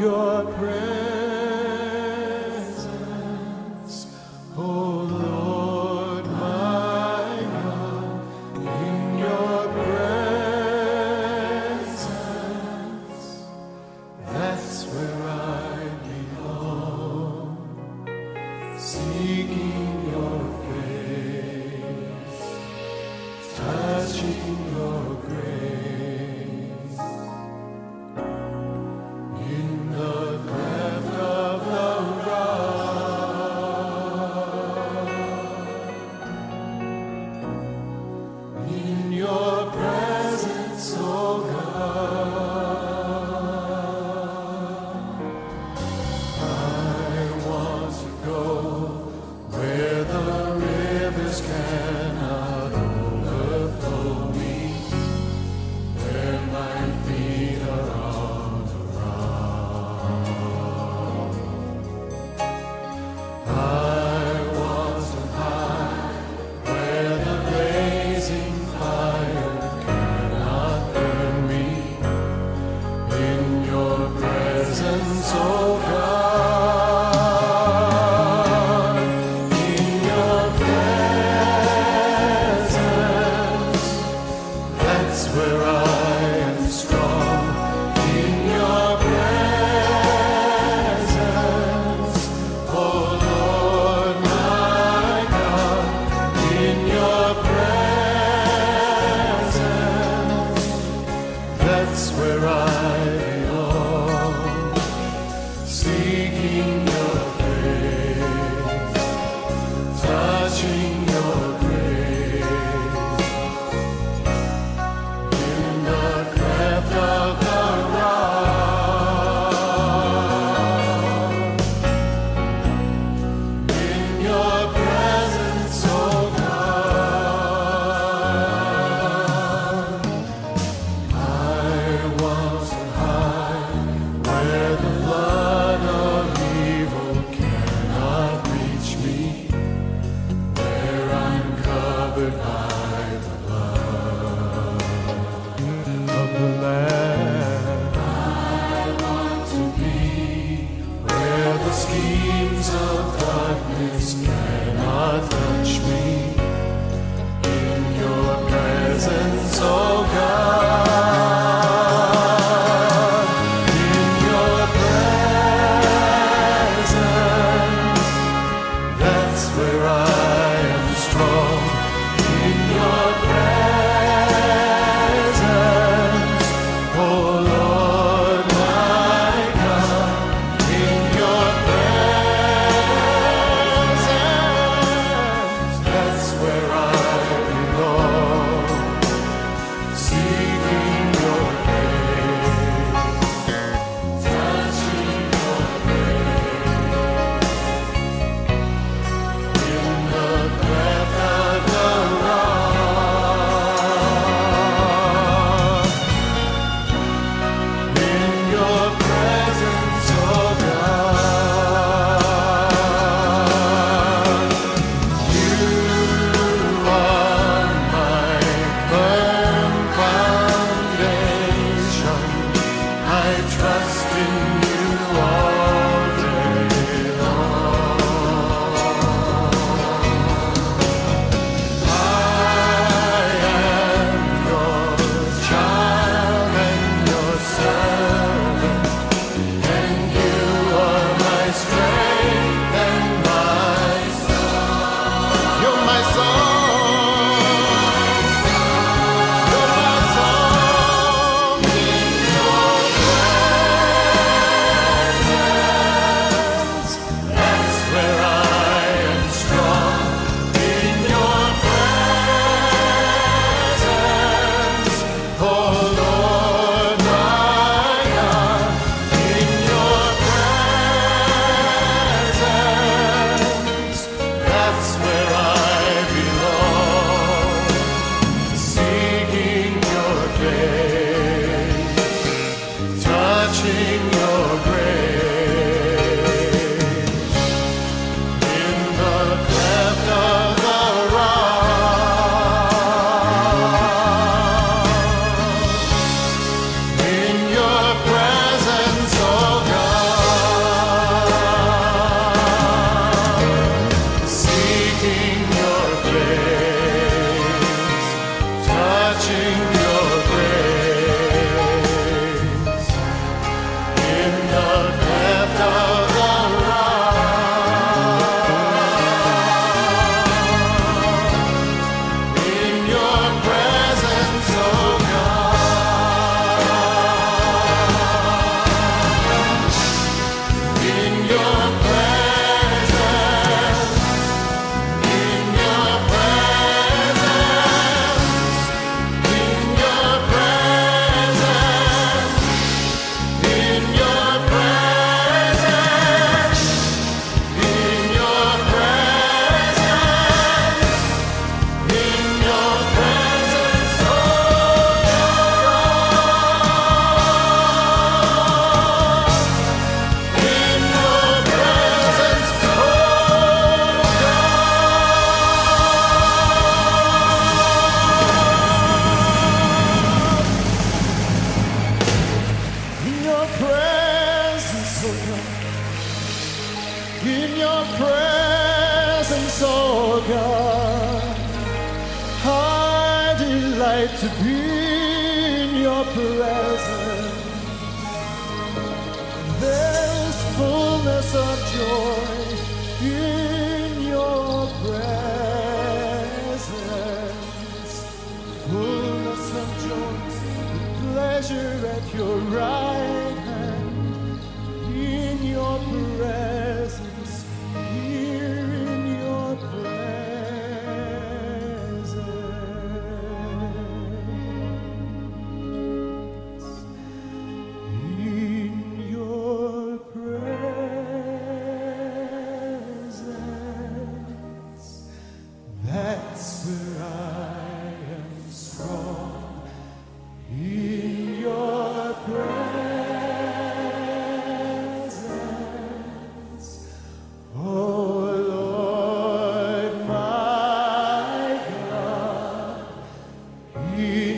your presence,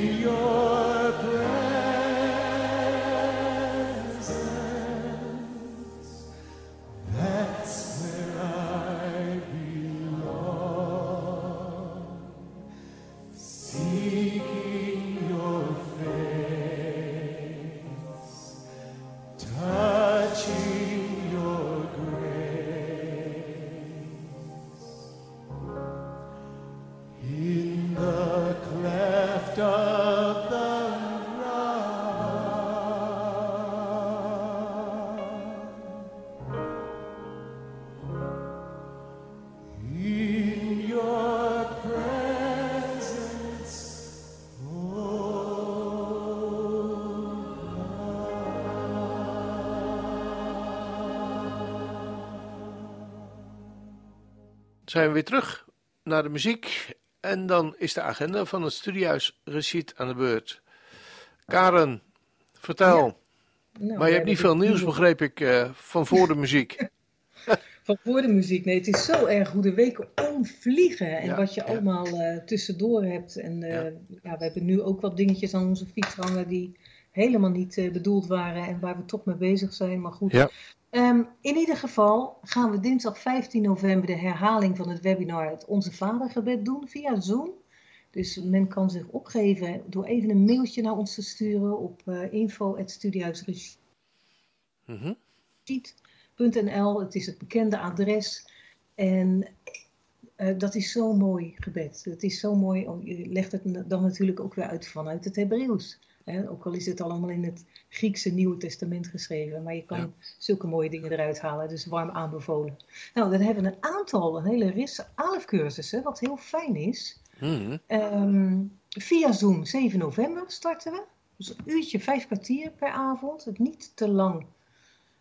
in Zijn we weer terug naar de muziek. En dan is de agenda van het studiehuis Recit aan de beurt. Karen, vertel. Nou, maar je hebt niet veel nieuws, begreep ik, eh, van voor de muziek. Van voor de muziek. Nee, het is zo erg hoe de weken omvliegen. En Ja, wat je ja. allemaal eh, tussendoor hebt. En eh, ja. we hebben nu ook wat dingetjes aan onze fiets hangen die helemaal niet eh, bedoeld waren. En waar we toch mee bezig zijn. Maar goed. Ehm, in ieder geval gaan we dinsdag 15 november de herhaling van het webinar Het Onze Vadergebed doen via Zoom. Dus men kan zich opgeven door even een mailtje naar ons te sturen op uh. Het is het bekende adres. En eh, dat is zo'n mooi gebed. Het is zo mooi. Je legt het dan natuurlijk ook weer uit vanuit het Hebreeuws. Hè? Ook al is het allemaal in het Griekse Nieuwe Testament geschreven. Maar je kan Ja. zulke mooie dingen eruit halen. Dus warm aanbevolen. Nou, dan hebben we een aantal, een hele ris, 11 cursussen. Wat heel fijn is. Mhm. Ehm, via Zoom, 7 november starten we. Dus een uurtje, vijf kwartier per avond. Het niet te lang.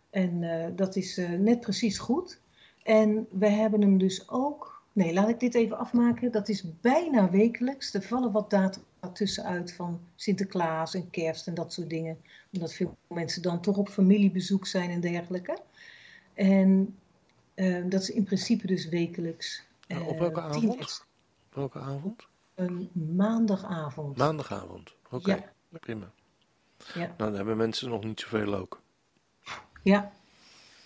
En eh, dat is eh, net precies goed. En we hebben hem dus ook. Nee, laat ik dit even afmaken. Dat is bijna wekelijks. Er vallen wat data tussenuit van Sinterklaas en Kerst en dat soort dingen. Omdat veel mensen dan toch op familiebezoek zijn en dergelijke. En eh, dat is in principe dus wekelijks. Op eh, welke avond? Welke avond? Een maandagavond. Maandagavond. Oké, Ja. prima. Ja. Nou, dan hebben mensen nog niet zoveel ook. Ja,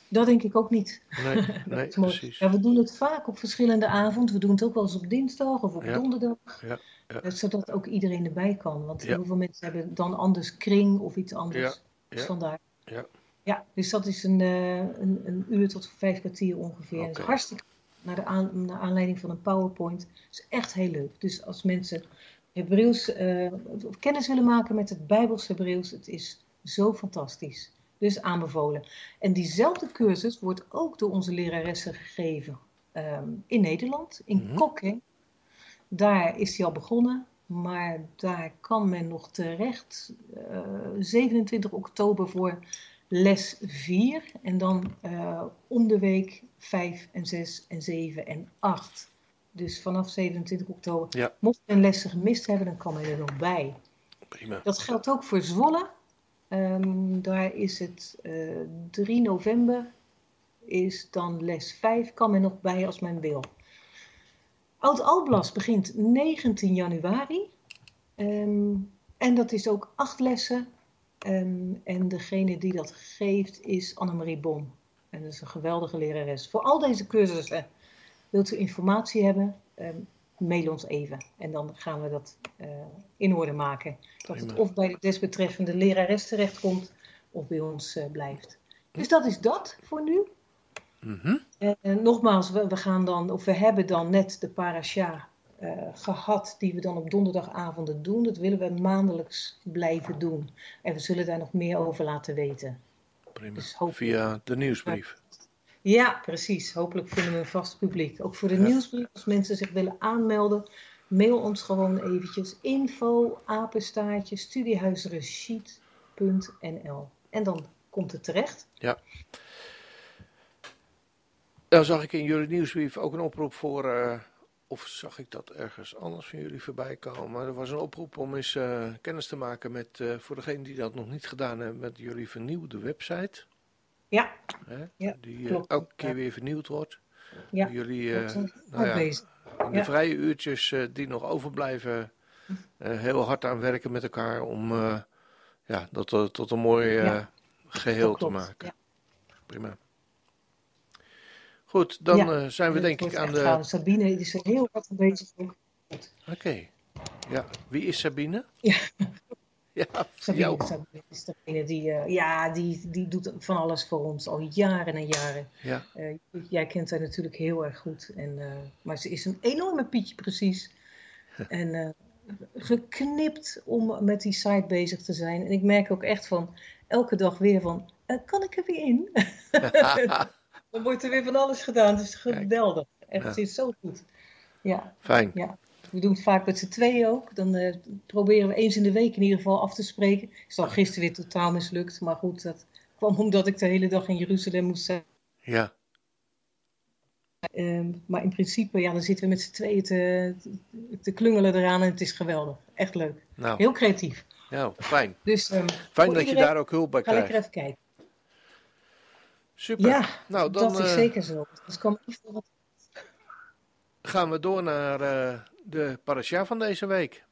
dat denk ik ook niet. Nee, Dat nee precies. Ja, we doen het vaak op verschillende avonden. We doen het ook wel eens op dinsdag of op Ja. donderdag. Ja, ja. Eh, Zodat ook iedereen erbij kan. Want heel veel mensen hebben dan anders kring of iets anders. Dus vandaar. Ja. Ja, dus dat is een, eh, een, een uur tot vijf kwartier ongeveer. Is hartstikke naar, de aan, naar aanleiding van een PowerPoint. Het is echt heel leuk. Dus als mensen Hebreeuws, of kennis willen maken met het Bijbels Hebreeuws, het is zo fantastisch. Dus aanbevolen. En diezelfde cursus wordt ook door onze leraressen gegeven ehm, in Nederland, in. Kokking. Daar is hij al begonnen, maar daar kan men nog terecht eh, 27 oktober voor les 4 en dan eh, om de week 5 en 6 en 7 en 8. Dus vanaf 27 oktober. Ja. Mocht men lessen gemist hebben, dan kan men er nog bij. Prima. Dat geldt ook voor Zwolle. Ehm, daar is het eh 3 november, is dan les 5, kan men nog bij als men wil. Oud-Alblas begint 19 januari. Ehm, en dat is ook acht lessen. Ehm, en degene die dat geeft is Annemarie Bom. En dat is een geweldige lerares. Voor al deze cursussen wilt u informatie hebben, mail ons even. En dan gaan we dat eh, in orde maken. Dat het of bij de desbetreffende lerares terechtkomt, of bij ons eh, blijft. Dus dat is dat voor nu. Mhm. En, en nogmaals, we, we gaan dan, of we hebben dan net de parasha eh, gehad, die we dan op donderdagavonden doen. Dat willen we maandelijks blijven doen. En we zullen daar nog meer over laten weten. Prima. Dus Via de nieuwsbrief. Ja, precies. Hopelijk vinden we een vast publiek. Ook voor de Ja. nieuwsbrief, als mensen zich willen aanmelden, mail ons gewoon eventjes info apenstaartje studiehuisresheet.nl en dan komt het terecht. Dan zag ik in jullie nieuwsbrief ook een oproep voor, eh, of zag ik dat ergens anders van jullie voorbij komen? Er was een oproep om eens eh, kennis te maken met, eh, voor degenen die dat nog niet gedaan hebben, met jullie vernieuwde website. Ja, Hè? Ja, die eh, klopt. elke keer Ja. weer vernieuwd wordt. ja. Jullie eh, nou ja, in de vrije uurtjes eh, die nog overblijven, heel hard aan werken met elkaar om ja, dat tot, een mooi eh, geheel te maken. Ja. Prima. Goed, dan Ja. zijn we En denk ik aan de... gaaf. Sabine die is er heel aan bezig ook. Oké. Ja, wie is Sabine? Ja. Ja, Sabine, is degene die, eh, ja, die, die doet van alles voor ons al jaren en jaren. Ja, Eh, jij kent haar natuurlijk heel erg goed. En, eh, maar ze is een enorme Pietje precies. En geknipt om met die site bezig te zijn. En ik merk ook echt van elke dag weer van, kan ik er weer in? Dan wordt er weer van alles gedaan. Het is geweldig. Echt, Ja. het is zo goed. Ja, fijn. ja. We doen het vaak met z'n tweeën ook. Dan eh, proberen we eens in de week in ieder geval af te spreken. Is dan gisteren weer totaal mislukt. Maar goed, dat kwam omdat ik de hele dag in Jeruzalem moest zijn. Ja, Ehm, maar in principe, ja, dan zitten we met z'n tweeën te, te, klungelen eraan en het is geweldig. Echt leuk. nou, Heel creatief. ja, fijn. Dus ehm, Fijn dat je daar ook hulp bij ga lekker krijgt. even kijken. Super. Ja, nou, dan dat is eh, zeker zo. Dus even gaan we door naar eh, de parasha van deze week.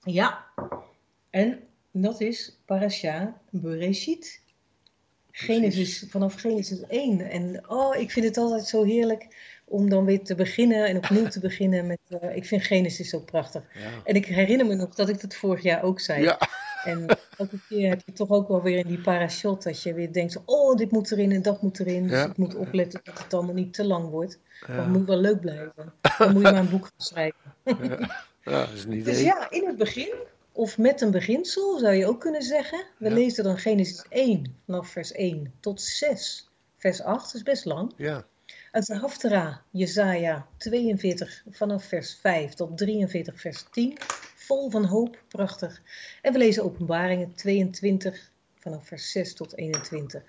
Ja, en dat is Parasha Bereshit. Genesis, vanaf Genesis 1. En oh, ik vind het altijd zo heerlijk om dan weer te beginnen en opnieuw te beginnen met... eh, ik vind Genesis zo prachtig. Ja. En ik herinner me nog dat ik dat vorig jaar ook zei. Ja, En elke keer heb je toch ook wel weer in die parashot dat je weer denkt, oh, dit moet erin en dat moet erin. Dus Ja. ik moet opletten dat het allemaal niet te lang wordt. Maar ja. het moet wel leuk blijven. Dan moet je maar een boek gaan schrijven. ja, dat is een idee. Dus ja, in het begin, of met een beginsel zou je ook kunnen zeggen. We lezen dan Genesis 1, vanaf vers 1 tot 6. Vers 8 dat is best lang. Ja, Uit de Haftara, Jezaja 42, vanaf vers 5 tot 43, vers 10. Vol van hoop, prachtig. En we lezen Openbaringen 22, vanaf vers 6 tot 21.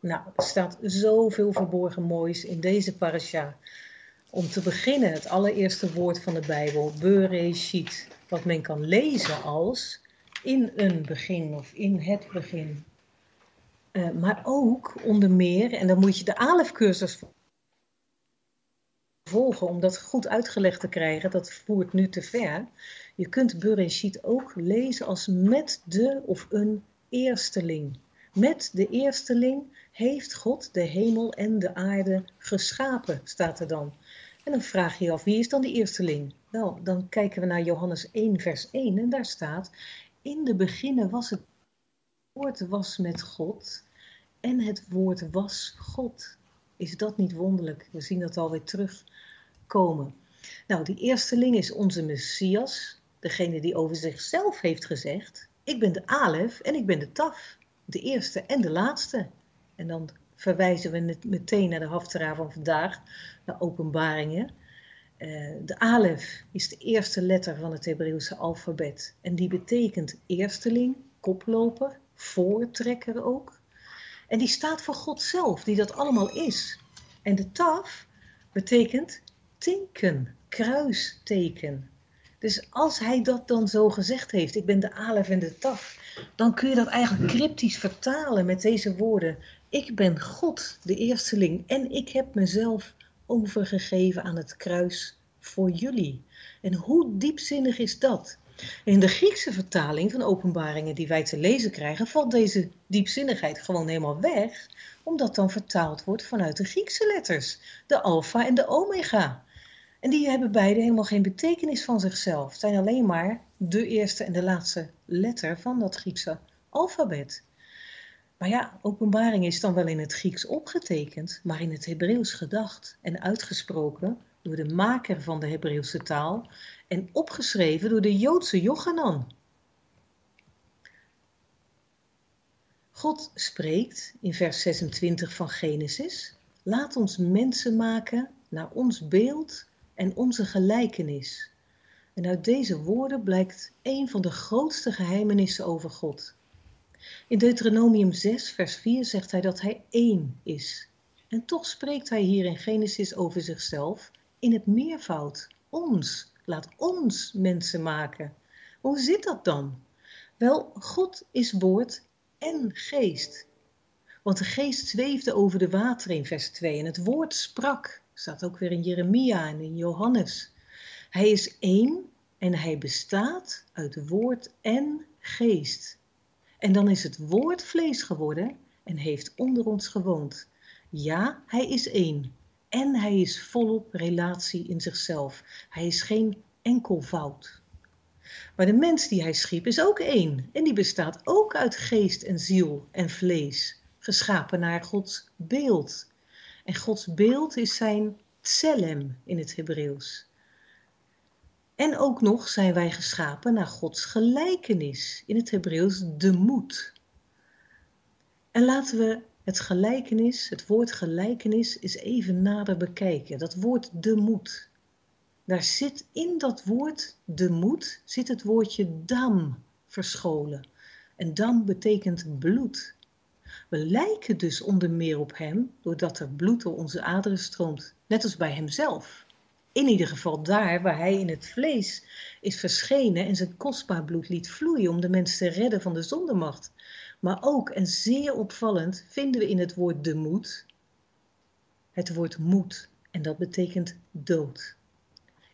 Nou, er staat zoveel verborgen moois in deze parasha. Om te beginnen, het allereerste woord van de Bijbel, Bereshit. Wat men kan lezen als in een begin of in het begin. Eh, maar ook onder meer, en dan moet je de Alef-cursus volgen om dat goed uitgelegd te krijgen. Dat voert nu te ver. Je kunt Bereshit ook lezen als met de of een eersteling. Met de eersteling heeft God de hemel en de aarde geschapen, staat er dan. En dan vraag je je af, wie is dan die eersteling? Wel, dan kijken we naar Johannes 1, vers 1 en daar staat: In de beginnen was het woord was met God en het woord was God. Is dat niet wonderlijk? We zien dat alweer terugkomen. Nou, die eersteling is onze Messias, degene die over zichzelf heeft gezegd: Ik ben de Alef en ik ben de Taf, de eerste en de laatste. En dan verwijzen we net- meteen naar de Haftara van vandaag, naar Openbaringen. Eh, de Alef is de eerste letter van het Hebreeuwse alfabet en die betekent eersteling, koploper, voortrekker ook. En die staat voor God zelf, die dat allemaal is. En de taf betekent tinken, kruisteken. Dus als hij dat dan zo gezegd heeft, ik ben de alef en de taf, dan kun je dat eigenlijk cryptisch vertalen met deze woorden. Ik ben God, de eersteling, en ik heb mezelf overgegeven aan het kruis voor jullie. En hoe diepzinnig is dat? In de Griekse vertaling van openbaringen die wij te lezen krijgen, valt deze diepzinnigheid gewoon helemaal weg, omdat dan vertaald wordt vanuit de Griekse letters, de alfa en de omega. En die hebben beide helemaal geen betekenis van zichzelf. Het zijn alleen maar de eerste en de laatste letter van dat Griekse alfabet. Maar ja, openbaring is dan wel in het Grieks opgetekend, maar in het Hebreeuws gedacht en uitgesproken door de maker van de Hebreeuwse taal en opgeschreven door de Joodse Jochanan. God spreekt in vers 26 van Genesis: Laat ons mensen maken naar ons beeld en onze gelijkenis. En uit deze woorden blijkt een van de grootste geheimenissen over God. In Deuteronomium 6, vers 4 zegt hij dat hij één is. En toch spreekt hij hier in Genesis over zichzelf in het meervoud. Ons, laat ons mensen maken. Hoe zit dat dan? Wel, God is woord en geest. Want de geest zweefde over de wateren in vers 2 en het woord sprak. Staat ook weer in Jeremia en in Johannes. Hij is één en hij bestaat uit woord en geest. En dan is het woord vlees geworden en heeft onder ons gewoond. Ja, hij is één. En hij is volop relatie in zichzelf. Hij is geen enkelvoud. Maar de mens die hij schiep is ook één. En die bestaat ook uit geest en ziel en vlees. Geschapen naar Gods beeld. En Gods beeld is zijn tselem in het Hebreeuws. En ook nog zijn wij geschapen naar Gods gelijkenis, in het Hebreeuws de moed. En laten we het gelijkenis, het woord gelijkenis, eens even nader bekijken. Dat woord de moed. Daar zit in dat woord de moed, zit het woordje dam verscholen. En dam betekent bloed. We lijken dus onder meer op hem, doordat er bloed door onze aderen stroomt, net als bij hemzelf. In ieder geval daar waar hij in het vlees is verschenen en zijn kostbaar bloed liet vloeien om de mens te redden van de zondemacht. Maar ook, en zeer opvallend, vinden we in het woord de moed het woord moed en dat betekent dood.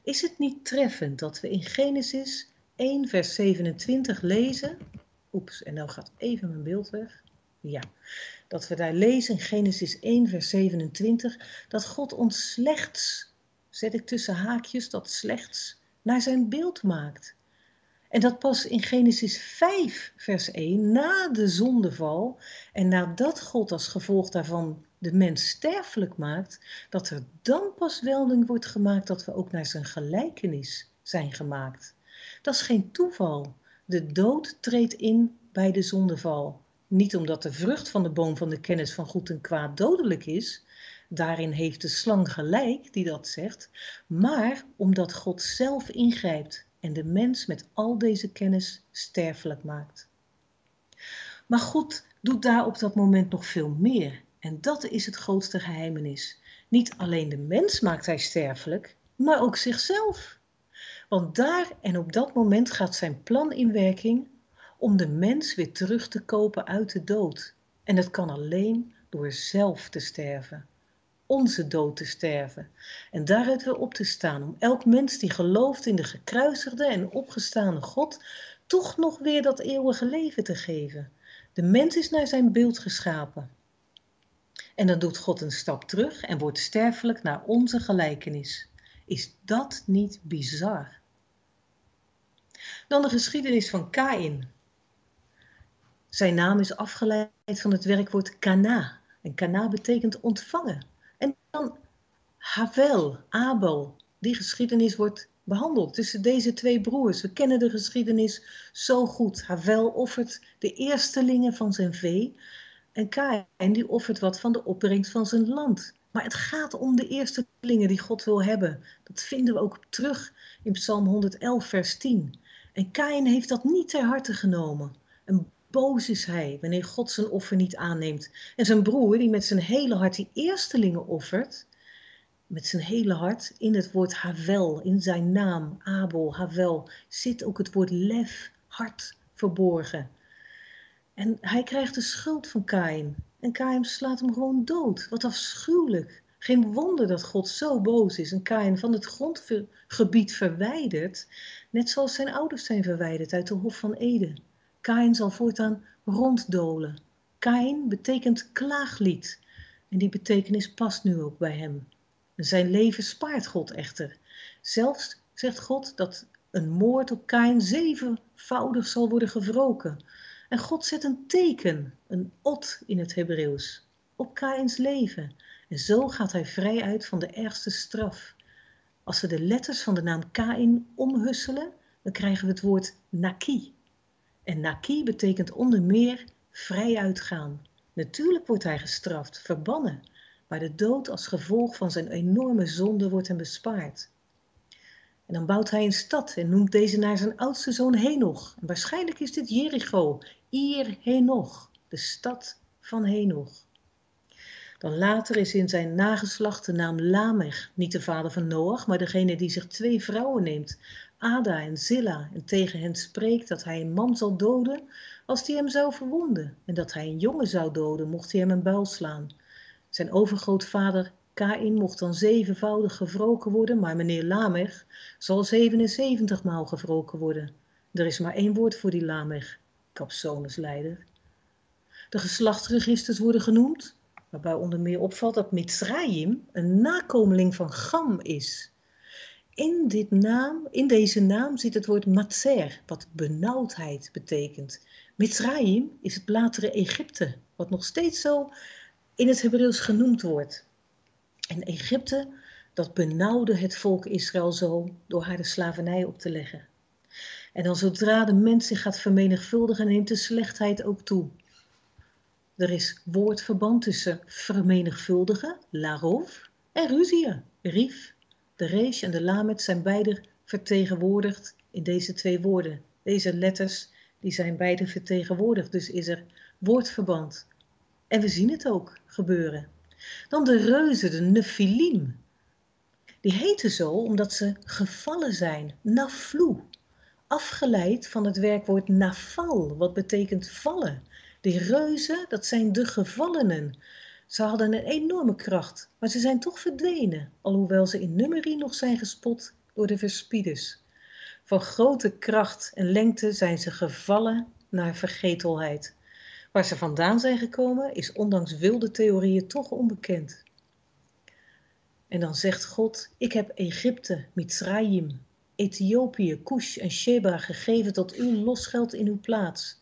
Is het niet treffend dat we in Genesis 1 vers 27 lezen, oeps, en nou gaat even mijn beeld weg, ja, dat we daar lezen in Genesis 1 vers 27, dat God ons slechts zet ik tussen haakjes dat slechts naar zijn beeld maakt. En dat pas in Genesis 5, vers 1, na de zondeval en nadat God als gevolg daarvan de mens sterfelijk maakt, dat er dan pas welding wordt gemaakt dat we ook naar zijn gelijkenis zijn gemaakt. Dat is geen toeval. De dood treedt in bij de zondeval. Niet omdat de vrucht van de boom van de kennis van goed en kwaad dodelijk is, Daarin heeft de slang gelijk die dat zegt, maar omdat God zelf ingrijpt en de mens met al deze kennis sterfelijk maakt. Maar God doet daar op dat moment nog veel meer. En dat is het grootste geheimenis. Niet alleen de mens maakt hij sterfelijk, maar ook zichzelf. Want daar en op dat moment gaat zijn plan in werking om de mens weer terug te kopen uit de dood. En dat kan alleen door zelf te sterven onze dood te sterven en daaruit weer op te staan om elk mens die gelooft in de gekruisigde en opgestane God toch nog weer dat eeuwige leven te geven. De mens is naar zijn beeld geschapen. En dan doet God een stap terug en wordt sterfelijk naar onze gelijkenis. Is dat niet bizar? Dan de geschiedenis van Kain. Zijn naam is afgeleid van het werkwoord kana. En kana betekent ontvangen. En dan Havel, Abel, die geschiedenis wordt behandeld tussen deze twee broers. We kennen de geschiedenis zo goed. Havel offert de eerstelingen van zijn vee en Kain die offert wat van de opbrengst van zijn land. Maar het gaat om de eerstelingen die God wil hebben. Dat vinden we ook terug in Psalm 111, vers 10. En Kain heeft dat niet ter harte genomen. Boos is hij wanneer God zijn offer niet aanneemt. En zijn broer, die met zijn hele hart die eerstelingen offert, met zijn hele hart, in het woord Havel, in zijn naam, Abel, Havel, zit ook het woord lef, hart, verborgen. En hij krijgt de schuld van Kain. En Kain slaat hem gewoon dood. Wat afschuwelijk. Geen wonder dat God zo boos is en Kain van het grondgebied verwijdert, net zoals zijn ouders zijn verwijderd uit de Hof van Eden. Kain zal voortaan ronddolen. Kain betekent klaaglied. En die betekenis past nu ook bij hem. Zijn leven spaart God echter. Zelfs zegt God dat een moord op Kain zevenvoudig zal worden gewroken. En God zet een teken, een ot in het Hebreeuws, op Kains leven. En zo gaat hij vrij uit van de ergste straf. Als we de letters van de naam Kain omhusselen, dan krijgen we het woord Naki. En Naki betekent onder meer vrij uitgaan. Natuurlijk wordt hij gestraft, verbannen, maar de dood als gevolg van zijn enorme zonde wordt hem bespaard. En dan bouwt hij een stad en noemt deze naar zijn oudste zoon Henoch. En waarschijnlijk is dit Jericho, Ir Henoch, de stad van Henoch. Dan later is in zijn nageslacht de naam Lamech niet de vader van Noach, maar degene die zich twee vrouwen neemt, Ada en Zilla, en tegen hen spreekt dat hij een man zal doden als die hem zou verwonden, en dat hij een jongen zou doden mocht hij hem een buil slaan. Zijn overgrootvader Kain mocht dan zevenvoudig gewroken worden, maar meneer Lamech zal 77 maal gewroken worden. Er is maar één woord voor die Lamech, capsonusleider. De geslachtsregisters worden genoemd, waarbij onder meer opvalt dat Mitzrayim een nakomeling van Gam is. In, dit naam, in deze naam zit het woord matzer, wat benauwdheid betekent. Mitzrayim is het latere Egypte, wat nog steeds zo in het Hebreeuws genoemd wordt. En Egypte, dat benauwde het volk Israël zo door haar de slavernij op te leggen. En dan zodra de mens zich gaat vermenigvuldigen, neemt de slechtheid ook toe. Er is woordverband tussen vermenigvuldigen, larov, en ruzie, rief. De resh en de lamet zijn beide vertegenwoordigd in deze twee woorden. Deze letters die zijn beide vertegenwoordigd, dus is er woordverband. En we zien het ook gebeuren. Dan de reuzen, de Nephilim. Die heten zo omdat ze gevallen zijn, naflu. Afgeleid van het werkwoord nafal, wat betekent vallen. Die reuzen, dat zijn de gevallenen. Ze hadden een enorme kracht, maar ze zijn toch verdwenen, alhoewel ze in nummerie nog zijn gespot door de verspieders. Van grote kracht en lengte zijn ze gevallen naar vergetelheid. Waar ze vandaan zijn gekomen is ondanks wilde theorieën toch onbekend. En dan zegt God, ik heb Egypte, Mitzrayim, Ethiopië, Kush en Sheba gegeven tot uw losgeld in uw plaats.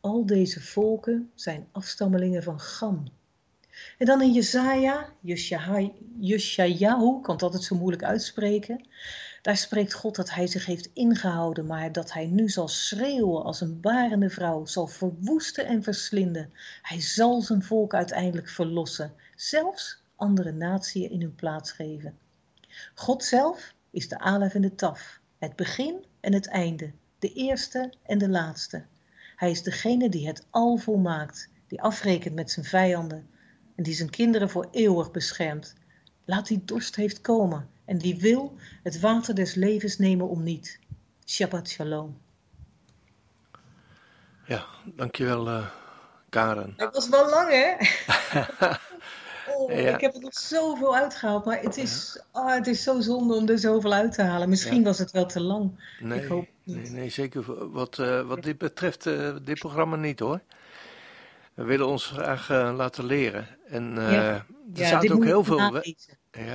Al deze volken zijn afstammelingen van Gam. En dan in Jezaja, Yeshayahu, kan het altijd zo moeilijk uitspreken. Daar spreekt God dat hij zich heeft ingehouden, maar dat hij nu zal schreeuwen als een barende vrouw, zal verwoesten en verslinden. Hij zal zijn volk uiteindelijk verlossen, zelfs andere natieën in hun plaats geven. God zelf is de alef en de taf, het begin en het einde, de eerste en de laatste. Hij is degene die het al volmaakt, die afrekent met zijn vijanden en die zijn kinderen voor eeuwig beschermt. Laat die dorst heeft komen en die wil het water des levens nemen om niet. Shabbat shalom. Ja, dankjewel uh, Karen. Dat was wel lang hè? oh, ja. Ik heb er nog zoveel uitgehaald, maar het is, ja. oh, het is zo zonde om er zoveel uit te halen. Misschien ja. was het wel te lang. Nee, ik hoop nee, nee, zeker wat, uh, wat dit betreft uh, dit programma niet hoor. We willen ons graag uh, laten leren. En er staat ook heel veel. Ja,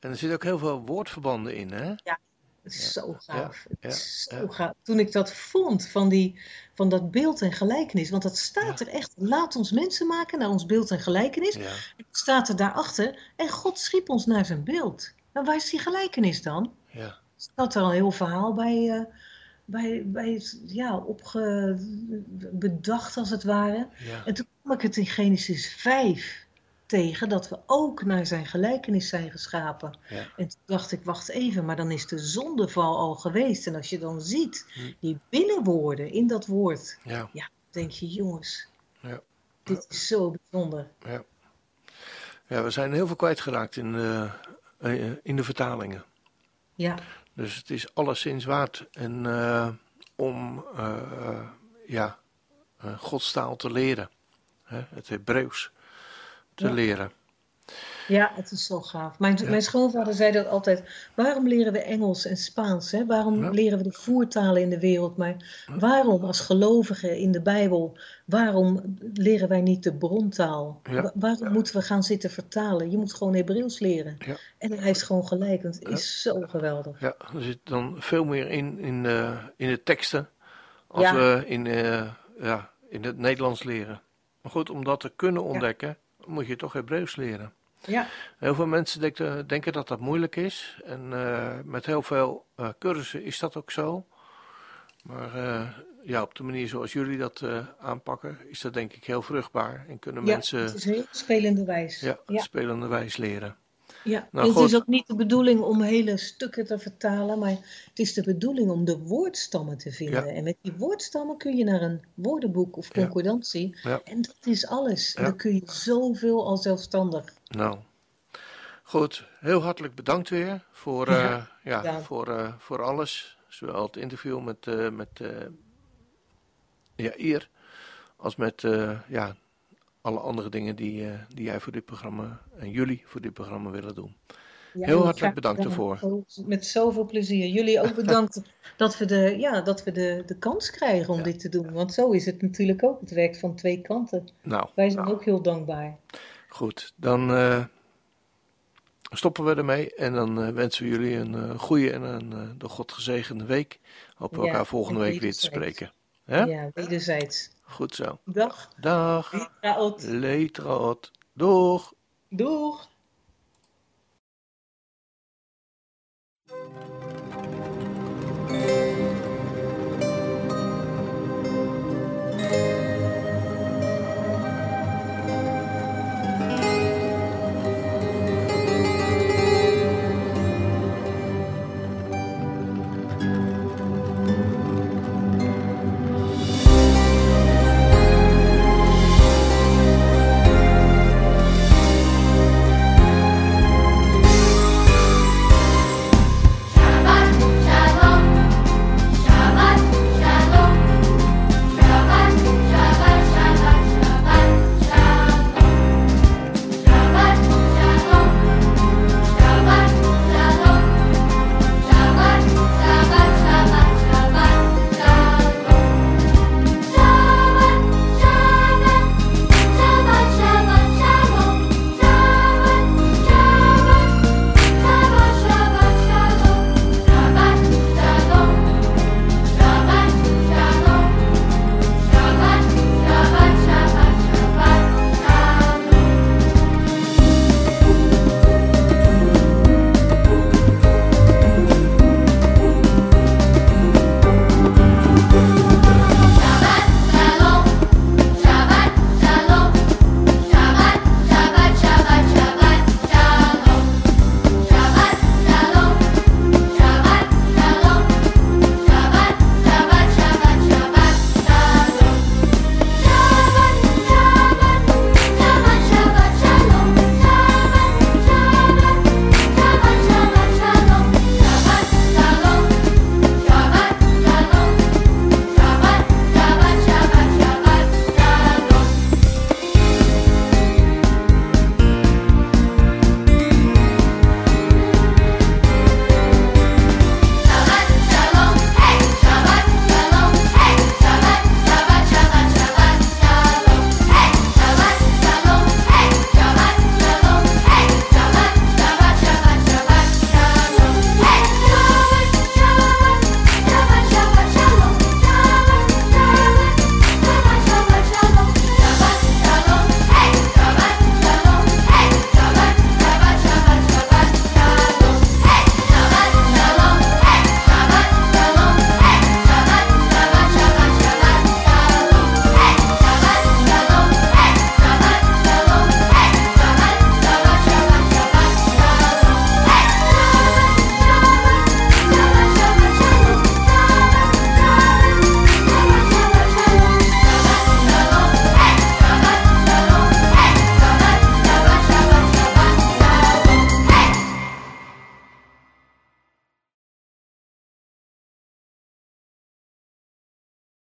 en er zit ook heel veel woordverbanden in, hè? Ja, het is zo gaaf. Ja, het is zo gaaf. Toen ik dat vond van, die, van dat beeld en gelijkenis, want dat staat er echt. Laat ons mensen maken naar ons beeld en gelijkenis. Staat er daarachter. En God schiep ons naar zijn beeld. Maar waar is die gelijkenis dan? Ja. Staat er al een heel verhaal bij, uh, bij, bij ja, opge, bedacht als het ware. Ja. En toen kwam ik het in Genesis 5 tegen dat we ook naar zijn gelijkenis zijn geschapen. Ja. En toen dacht ik, wacht even, maar dan is de zondeval al geweest. En als je dan ziet die binnenwoorden in dat woord, ja, ja denk je, jongens, ja. dit is zo bijzonder. Ja. ja, we zijn heel veel kwijtgeraakt in de, in de vertalingen. Ja. Dus het is alleszins waard en, uh, om uh, ja, uh, Gods taal te leren. Hè? Het Hebreeuws te ja. leren. Ja, het is zo gaaf. Mijn, mijn schoonvader zei dat altijd. Waarom leren we Engels en Spaans? Hè? Waarom Ja. leren we de voertalen in de wereld? Maar waarom als gelovigen in de Bijbel, waarom leren wij niet de brontaal? Wa- waarom moeten we gaan zitten vertalen? Je moet gewoon Hebreeuws leren. En hij heeft gewoon gelijk, want het is zo geweldig. Ja, er zit dan veel meer in, in, eh, in de teksten als we in, eh, ja, in het Nederlands leren. Maar goed, om dat te kunnen ontdekken, moet je toch Hebreeuws leren. Ja, Heel veel mensen denken, denken dat dat moeilijk is. En eh, met heel veel eh, cursussen is dat ook zo. Maar eh, ja, op de manier zoals jullie dat aanpakken, is dat denk ik heel vruchtbaar. En kunnen ja mensen het is heel spelende wijs. ja, ja. spelende wijs leren. Ja, Nou, het is ook niet de bedoeling om hele stukken te vertalen, maar het is de bedoeling om de woordstammen te vinden. Ja. En met die woordstammen kun je naar een woordenboek of concordantie. Ja. En dat is alles. En dan kun je zoveel al zelfstandig. Nou, goed. Heel hartelijk bedankt weer voor, Ja, eh, ja, voor, eh, voor alles. Zowel het interview met, eh met ja, Ier als met ja, alle andere dingen die, eh, die jij voor dit programma en jullie voor dit programma willen doen. Ja, Heel hartelijk bedankt ervoor. Met zoveel plezier. Jullie ook bedankt dat we de, ja, dat we de, de kans krijgen om Ja. dit te doen. Want zo is het natuurlijk ook. Het werkt van twee kanten. Nou, Wij zijn ook heel dankbaar. goed. Dan eh, stoppen we ermee en dan eh, wensen we jullie een goede en een door God gezegende week. Hopen we Ja, elkaar volgende en week weer te spreken. Ja, wederzijds. Goed zo. Dag. Dag. Letraot. Letraot. Doeg. Doeg.